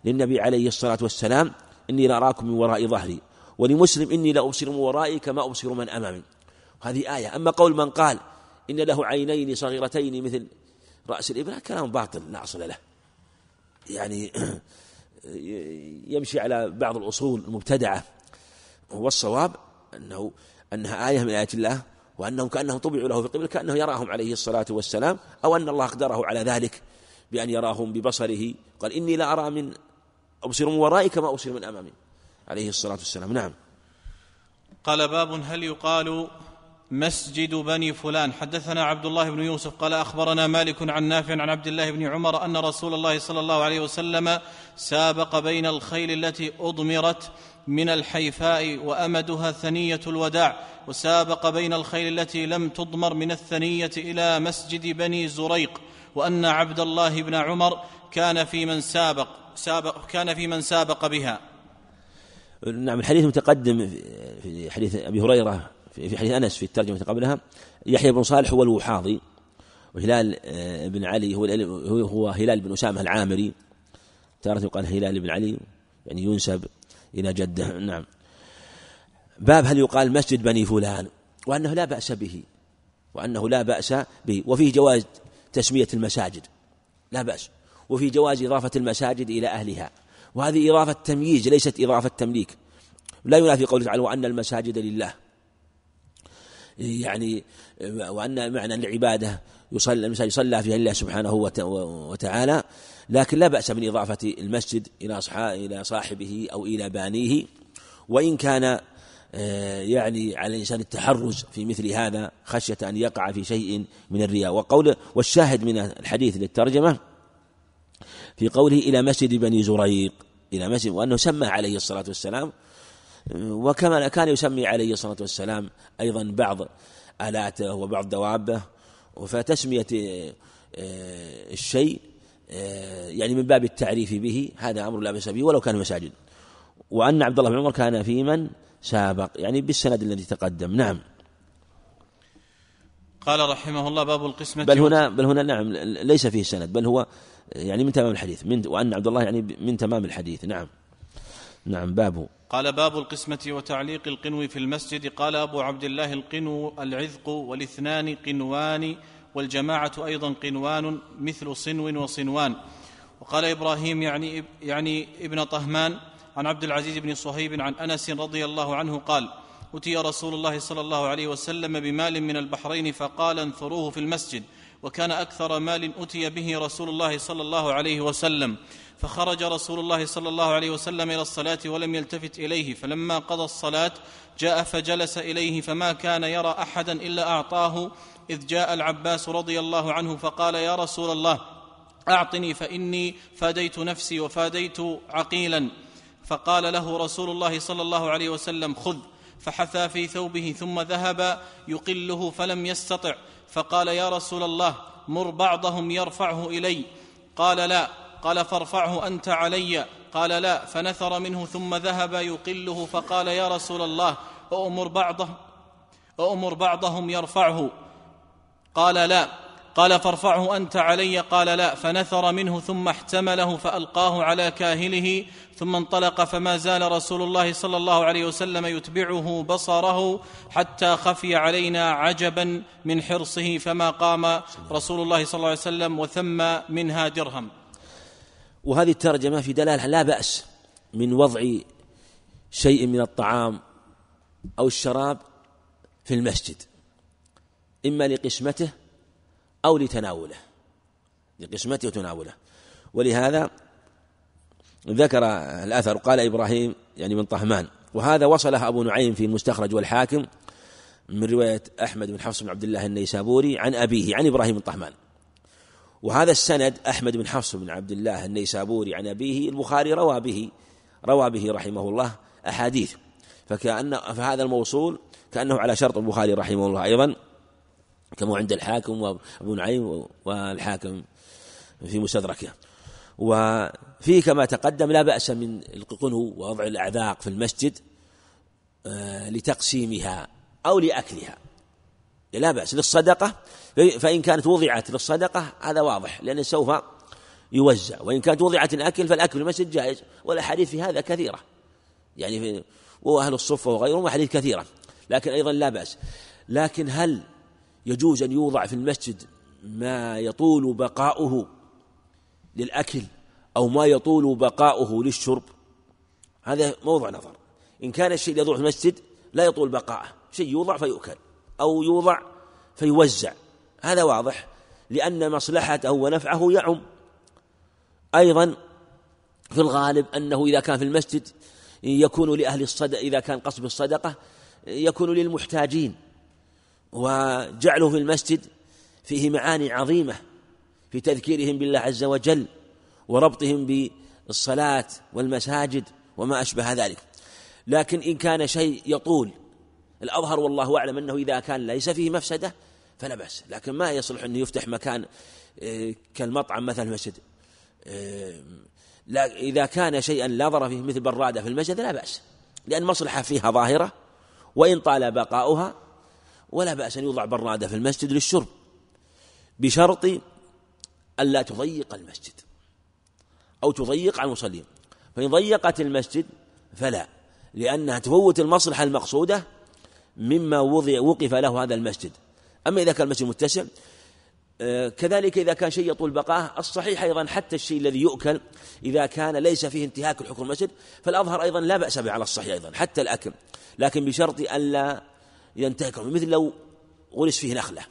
للنبي عليه الصلاة والسلام إني لأراكم من وراء ظهري ولمسلم إني لأبصر من ورائي كما أبصر من أمامي. هذه آية. أما قول من قال إن له عينين صغيرتين مثل رأس الإبرة كلام باطل لا أصل له. يعني يمشي على بعض الأصول المبتدعة والصواب أنه أنها آية من آيات الله وأنهم كأنهم طبعوا له في قبل كأنه يراهم عليه الصلاة والسلام أو أن الله أقدره على ذلك بأن يراهم ببصره قال إني لا أرى من أبصر من ورائي كما أبصر من أمامي عليه الصلاة والسلام. نعم. قال باب هل يقال مسجد بني فلان. حدثنا عبد الله بن يوسف قال أخبرنا مالك عن نافع عن عبد الله بن عمر أن رسول الله صلى الله عليه وسلم سابق بين الخيل التي أضمرت من الحيفاء وأمدها ثنية الوداع وسابق بين الخيل التي لم تضمر من الثنية إلى مسجد بني زريق وأن عبد الله بن عمر كان في من سابق, سابق كان في من سابق بها. نعم الحديث متقدم في حديث أبي هريرة في حديث أنس في الترجمة قبلها يحيى بن صالح هو الوحاضي وهلال آه، بن علي هو هو هلال بن أسامة العامري تارة يقال هلال بن علي يعني ينسب إلى جده نعم. باب هل يقال مسجد بني فلان وأنه لا بأس به وأنه لا بأس به وفيه جواز تسمية المساجد لا بأس وفي جواز إضافة المساجد إلى أهلها وهذه إضافة تمييز ليست إضافة تمليك. لا ينافي قوله تعالى وأن المساجد لله. يعني وأن معنى العبادة يصلى المساجد يصلى فيها لله سبحانه وتعالى لكن لا بأس من إضافة المسجد إلى إلى صاحبه أو إلى بانيه. وإن كان آه، يعني على الإنسان التحرز في مثل هذا خشية أن يقع في شيء من الرياء. وقول والشاهد من الحديث للترجمة في قوله إلى مسجد بني زريق إلى مسجد وأنه سمى عليه الصلاة والسلام وكما كان يسمي عليه الصلاة والسلام أيضا بعض آلاته وبعض دوابه فتسمية آه، الشيء آه، يعني من باب التعريف به هذا أمر لا بأس به ولو كان مساجد. وأن عبد الله بن عمر كان في من؟ سابق يعني بالسند الذي تقدم. نعم. قال رحمه الله باب القسمة بل هنا بل هنا نعم ليس فيه سند بل هو يعني من تمام الحديث من وأن عبد الله يعني من تمام الحديث. نعم. نعم بابه قال باب القسمة وتعليق القنو في المسجد. قال أبو عبد الله القنو العذق والاثنان قنوان والجماعة أيضا قنوان مثل صنو وصنوان. وقال إبراهيم يعني, يعني ابن طهمان عن عبد العزيز بن صهيب عن أنس رضي الله عنه قال أتي رسول الله صلى الله عليه وسلم بمال من البحرين فقال انثروه في المسجد وكان أكثر مال أتي به رسول الله صلى الله عليه وسلم. فخرج رسول الله صلى الله عليه وسلم إلى الصلاة ولم يلتفت إليه فلما قضى الصلاة جاء فجلس إليه فما كان يرى أحدا إلا أعطاه إذ جاء العباس رضي الله عنه فقال يا رسول الله أعطني فإني فاديت نفسي وفاديت عقيلا. فقال له رسول الله صلى الله عليه وسلم خذ. فحثى في ثوبه ثم ذهب يقله فلم يستطع فقال يا رسول الله مر بعضهم يرفعه إلي. قال لا. قال فارفعه أنت علي. قال لا فنثر منه ثم ذهب يقله فقال يا رسول الله أؤمر بعضه أؤمر بعضهم يرفعه. قال لا. قال فارفعه أنت علي. قال لا فنثر منه ثم احتمله فألقاه على كاهله ثم انطلق فما زال رسول الله صلى الله عليه وسلم يتبعه بصره حتى خفي علينا عجبا من حرصه فما قام رسول الله صلى الله عليه وسلم وثم منها درهم. وهذه الترجمة في دلالة لا بأس من وضع شيء من الطعام أو الشراب في المسجد إما لقسمته أو لتناوله لقسمته وتناوله. ولهذا ذكر الأثر قال إبراهيم يعني من طهمان وهذا وصله أبو نعيم في المستخرج والحاكم من رواية أحمد بن حفص بن عبد الله النيسابوري عن أبيه عن إبراهيم بن طهمان. وهذا السند أحمد بن حفص بن عبد الله النيسابوري عن أبيه البخاري روى به روى به رحمه الله أحاديث. فكأن فهذا الموصول كأنه على شرط البخاري رحمه الله أيضا كما عند الحاكم وأبو نعيم والحاكم في مستدركه. وفيه كما تقدم لا بأس من القنو ووضع الأعذاق في المسجد آه، لتقسيمها أو لأكلها. لا بأس للصدقة فإن كانت وضعت للصدقة هذا واضح لأنه سوف يوزع وإن كانت وضعت الأكل فالأكل في المسجد جائز والأحاديث في هذا كثيرة. يعني وأهل الصفة وغيرهم أحاديث كثيرة لكن أيضا لا بأس. لكن هل يجوز أن يوضع في المسجد ما يطول بقاؤه للأكل أو ما يطول بقاؤه للشرب؟ هذا موضع نظر. إن كان الشيء يضع في المسجد لا يطول بقاءه شيء يوضع فيؤكل. أو يوضع فيوزع. هذا واضح لأن مصلحته ونفعه يعم. أيضا في الغالب أنه إذا كان في المسجد يكون لأهل الصدقة إذا كان قصب الصدقة يكون للمحتاجين. وجعله في المسجد فيه معاني عظيمة في تذكيرهم بالله عز وجل وربطهم بالصلاة والمساجد وما أشبه ذلك. لكن إن كان شيء يطول الأظهر والله أعلم أنه إذا كان ليس فيه مفسدة فلا بأس. لكن ما يصلح أنه يفتح مكان آه، كالمطعم مثلا المسجد. آه، إذا كان شيئا لا ضر فيه مثل برادة في المسجد لا بأس. لأن مصلحة فيها ظاهرة وإن طال بقاؤها ولا بأس أن يوضع برادة في المسجد للشرب بشرط ألا تضيق المسجد أو تضيق على المصلين. فإن ضيقت المسجد فلا لأنها تفوت المصلحة المقصودة مما وضع وقف له هذا المسجد. أما إذا كان المسجد متسع آه، كذلك إذا كان شيء يطول بقاه الصحيح أيضا حتى الشيء الذي يؤكل إذا كان ليس فيه انتهاك الحكم المسجد فالأظهر أيضا لا بأس به على الصحيح أيضا حتى الأكل. لكن بشرط ألا ينتهك مثل لو غرس فيه نخلة.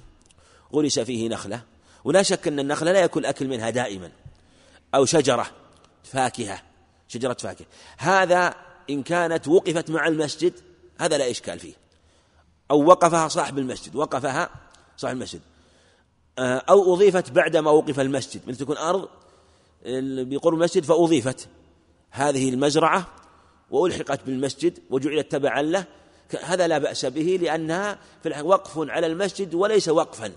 غرس فيه نخلة. ولا شك أن النخلة لا يكون الأكل منها دائما. أو شجرة فاكهة. شجرة فاكهة. هذا إن كانت وقفت مع المسجد هذا لا إشكال فيه. أو وقفها صاحب المسجد وقفها صاحب المسجد. آه، أو أضيفت بعدما وقف المسجد. مثل تكون أرض بقرب المسجد فأضيفت هذه المزرعة وألحقت بالمسجد وجعلت تبعا له. هذا لا بأس به لأنها في وقف على المسجد وليس وقفا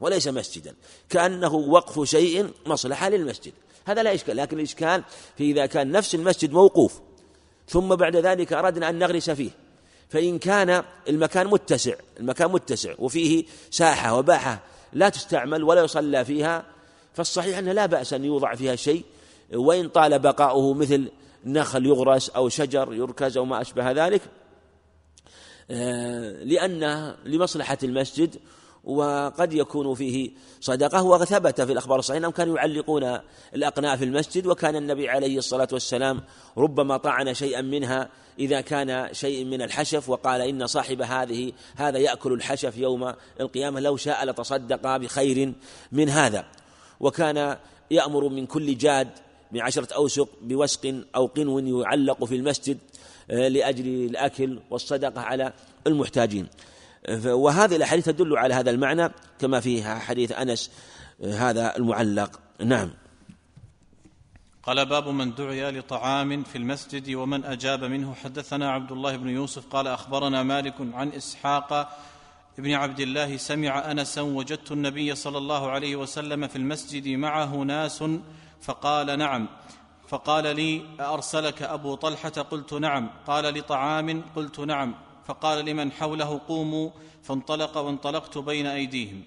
وليس مسجدا. كأنه وقف شيء مصلحة للمسجد. هذا لا إشكال لكن الإشكال في إذا كان نفس المسجد موقوف. ثم بعد ذلك أردنا أن نغرس فيه. فإن كان المكان متسع المكان متسع وفيه ساحة وباحة لا تستعمل ولا يصلى فيها فالصحيح أنه لا بأس أن يوضع فيها شيء وإن طال بقاؤه مثل نخل يغرس أو شجر يركز أو ما أشبه ذلك آه، لأن لمصلحة المسجد وقد يكون فيه صدقة وثبت في الأخبار الصحيحة أنهم كانوا يعلقون الأقناء في المسجد وكان النبي عليه الصلاة والسلام ربما طعن شيئا منها إذا كان شيء من الحشف وقال إن صاحب هذه هذا يأكل الحشف يوم القيامة لو شاء لتصدق بخير من هذا. وكان يأمر من كل جاد بعشرة أوسق بوسق أو قنو يعلق في المسجد آه، لأجل الأكل والصدقة على المحتاجين. وهذه الأحاديث تدل على هذا المعنى كما في حديث أنس هذا المعلق. نعم. قال باب من دعي لطعام في المسجد ومن أجاب منه. حدثنا عبد الله بن يوسف قال أخبرنا مالك عن إسحاق ابن عبد الله سمع أنسا وجدت النبي صلى الله عليه وسلم في المسجد معه ناس فقال نعم. فقال لي أرسلك أبو طلحة؟ قلت نعم. قال لطعام؟ قلت نعم. فقال لمن حوله قوموا فانطلق وانطلقت بين أيديهم.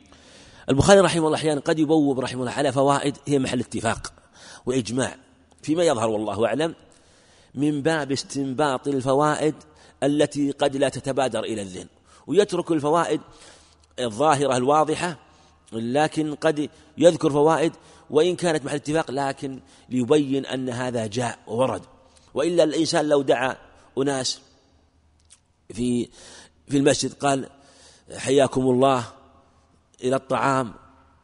البخاري رحمه الله أحيانا قد يبوب رحمه الله على فوائد هي محل اتفاق وإجماع فيما يظهر والله أعلم من باب استنباط الفوائد التي قد لا تتبادر إلى الذهن ويترك الفوائد الظاهرة الواضحة لكن قد يذكر فوائد وإن كانت محل اتفاق لكن ليبين أن هذا جاء وورد وإلا الإنسان لو دعا أناس في في المسجد قال حياكم الله إلى الطعام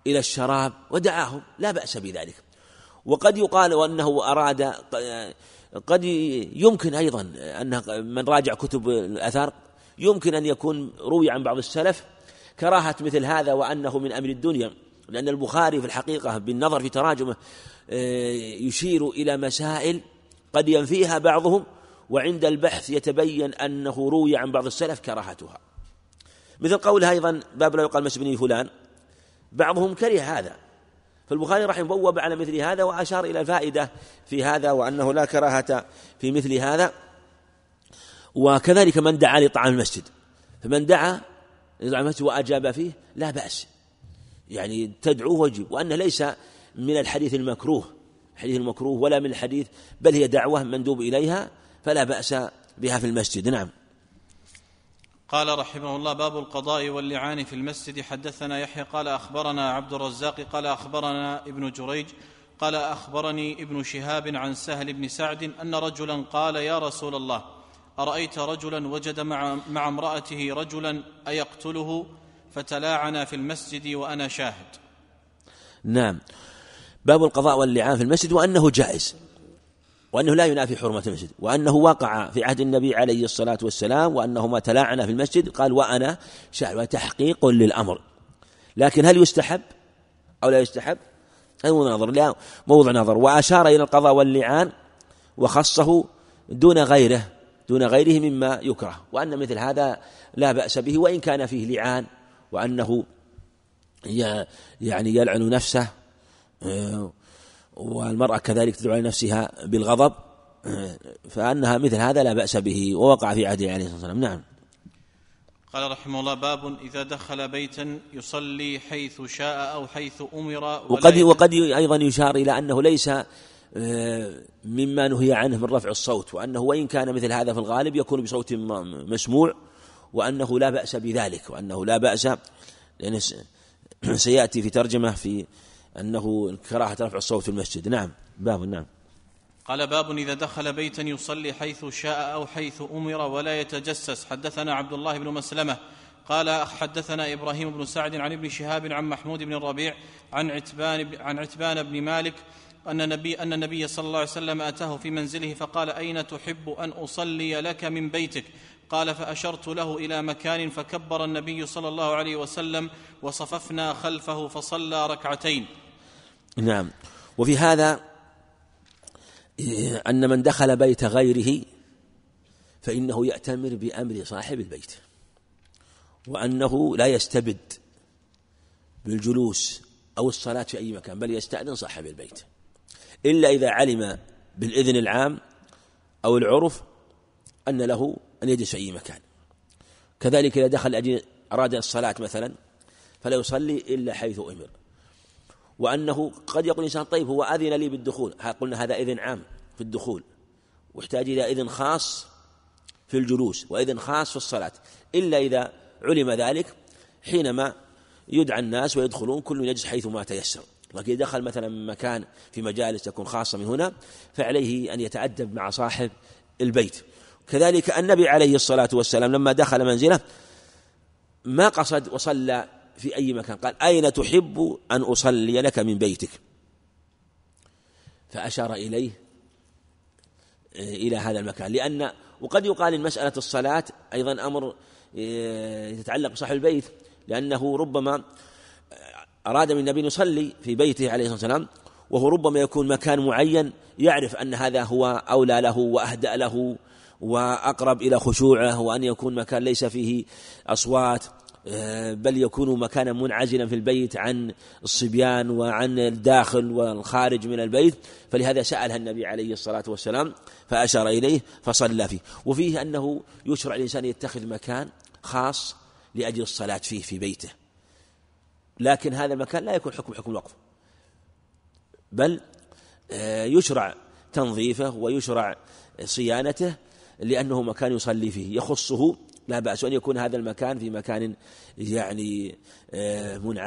إلى الشراب ودعاهم لا بأس بذلك. وقد يقال أنه أراد قد يمكن أيضا أن من راجع كتب الأثار يمكن أن يكون روي عن بعض السلف كراهة مثل هذا وأنه من أمر الدنيا لأن البخاري في الحقيقة بالنظر في تراجمه آه، يشير إلى مسائل قد ينفيها بعضهم وعند البحث يتبين أنه روي عن بعض السلف كراهتها. مثل قولها أيضا باب لا يقال مسجد فلان. بعضهم كره هذا. فالبخاري رحمه بوب على مثل هذا وأشار إلى الفائدة في هذا وأنه لا كراهة في مثل هذا. وكذلك من دعا لطعام المسجد. فمن دعا لطعام المسجد وأجاب فيه لا بأس. يعني تدعوه وجب. وأنه ليس من الحديث المكروه. الحديث المكروه ولا من الحديث بل هي دعوة مندوب إليها فلا بأس بها في المسجد. نعم. قال رحمه الله باب القضاء واللعان في المسجد. حدثنا يحيى قال أخبرنا عبد الرزاق قال أخبرنا ابن جريج قال أخبرني ابن شهاب عن سهل بن سعد أن رجلا قال يا رسول الله أرأيت رجلا وجد مع, مع امرأته رجلا أيقتله؟ فتلاعنا في المسجد وأنا شاهد. نعم. باب القضاء واللعان في المسجد وأنه جائز. وأنه لا ينافي حرمة المسجد وأنه وقع في عهد النبي عليه الصلاة والسلام وأنهما تلاعنا في المسجد قال وأنا شاهد وتحقيق للأمر. لكن هل يستحب أو لا يستحب؟ هذا موضوع نظر. لا موضوع نظر. وأشار إلى القضاء واللعان وخصه دون غيره دون غيره مما يكره. وأن مثل هذا لا بأس به وإن كان فيه لعان وأنه يعني يلعن نفسه آه، والمرأة كذلك تدعو على نفسها بالغضب فأنها مثل هذا لا بأس به ووقع في عهده عليه الصلاة والسلام. نعم. قال رحمه الله باب إذا دخل بيتا يصلي حيث شاء أو حيث أمر وقد وقد أيضا يشار إلى أنه ليس آه، مما نهي عنه من رفع الصوت وأنه وإن كان مثل هذا في الغالب يكون بصوت مسموع وأنه لا بأس بذلك وأنه لا بأس لأن سيأتي في ترجمة في أنه كراهة رفع الصوت في المسجد. نعم باب نعم. قال باب إذا دخل بيتا يصلي حيث شاء أو حيث أمر ولا يتجسس. حدثنا عبد الله بن مسلمة قال حدثنا إبراهيم بن سعد عن ابن شهاب عن محمود بن الربيع عن عتبان عن عتبان بن مالك أن النبي أن النبي صلى الله عليه وسلم أتاه في منزله فقال أين تحب أن أصلي لك من بيتك؟ قال فأشرت له إلى مكان فكبر النبي صلى الله عليه وسلم وصففنا خلفه فصلى ركعتين. نعم. وفي هذا أن من دخل بيت غيره فإنه يأتمر بأمر صاحب البيت وأنه لا يستبد بالجلوس أو الصلاة في أي مكان بل يستأذن صاحب البيت. إلا إذا علم بالإذن العام أو العرف أن له أن يجلس في أي مكان. كذلك إذا دخل أراد الصلاة مثلا فلا يصلي إلا حيث أمر. وأنه قد يقول الإنسان طيب هو أذن لي بالدخول. قلنا هذا إذن عام في الدخول. واحتاج إلى إذن خاص في الجلوس وإذن خاص في الصلاة. إلا إذا علم ذلك حينما يدعى الناس ويدخلون كل يجلس حيث ما تيسر. لكن دخل مثلا مكان في مجالس تكون خاصة من هنا فعليه أن يتأدب مع صاحب البيت. كذلك النبي عليه الصلاة والسلام لما دخل منزله ما قصد وصلى في أي مكان. قال أين تحب أن أصلي لك من بيتك؟ فأشار إليه إلى هذا المكان. لأن وقد يقال إن مسألة الصلاة أيضا أمر آه، يتعلق بصاحب البيت. لأنه ربما أراد من النبي يصلي في بيته عليه الصلاة والسلام وهو ربما يكون مكان معين يعرف أن هذا هو أولى له وأهدأ له وأقرب إلى خشوعه وأن يكون مكان ليس فيه أصوات. بل يكون مكانا منعزلا في البيت عن الصبيان وعن الداخل والخارج من البيت. فلهذا سألها النبي عليه الصلاة والسلام فأشار إليه فصلى فيه. وفيه أنه يشرع الإنسان يتخذ مكان خاص لأجل الصلاة فيه في بيته. لكن هذا المكان لا يكون حكم حكم الوقف. بل آه، يشرع تنظيفه ويشرع صيانته لأنه مكان يصلي فيه. يخصه لا بأس أن يكون هذا المكان في مكان يعني آه، منعزل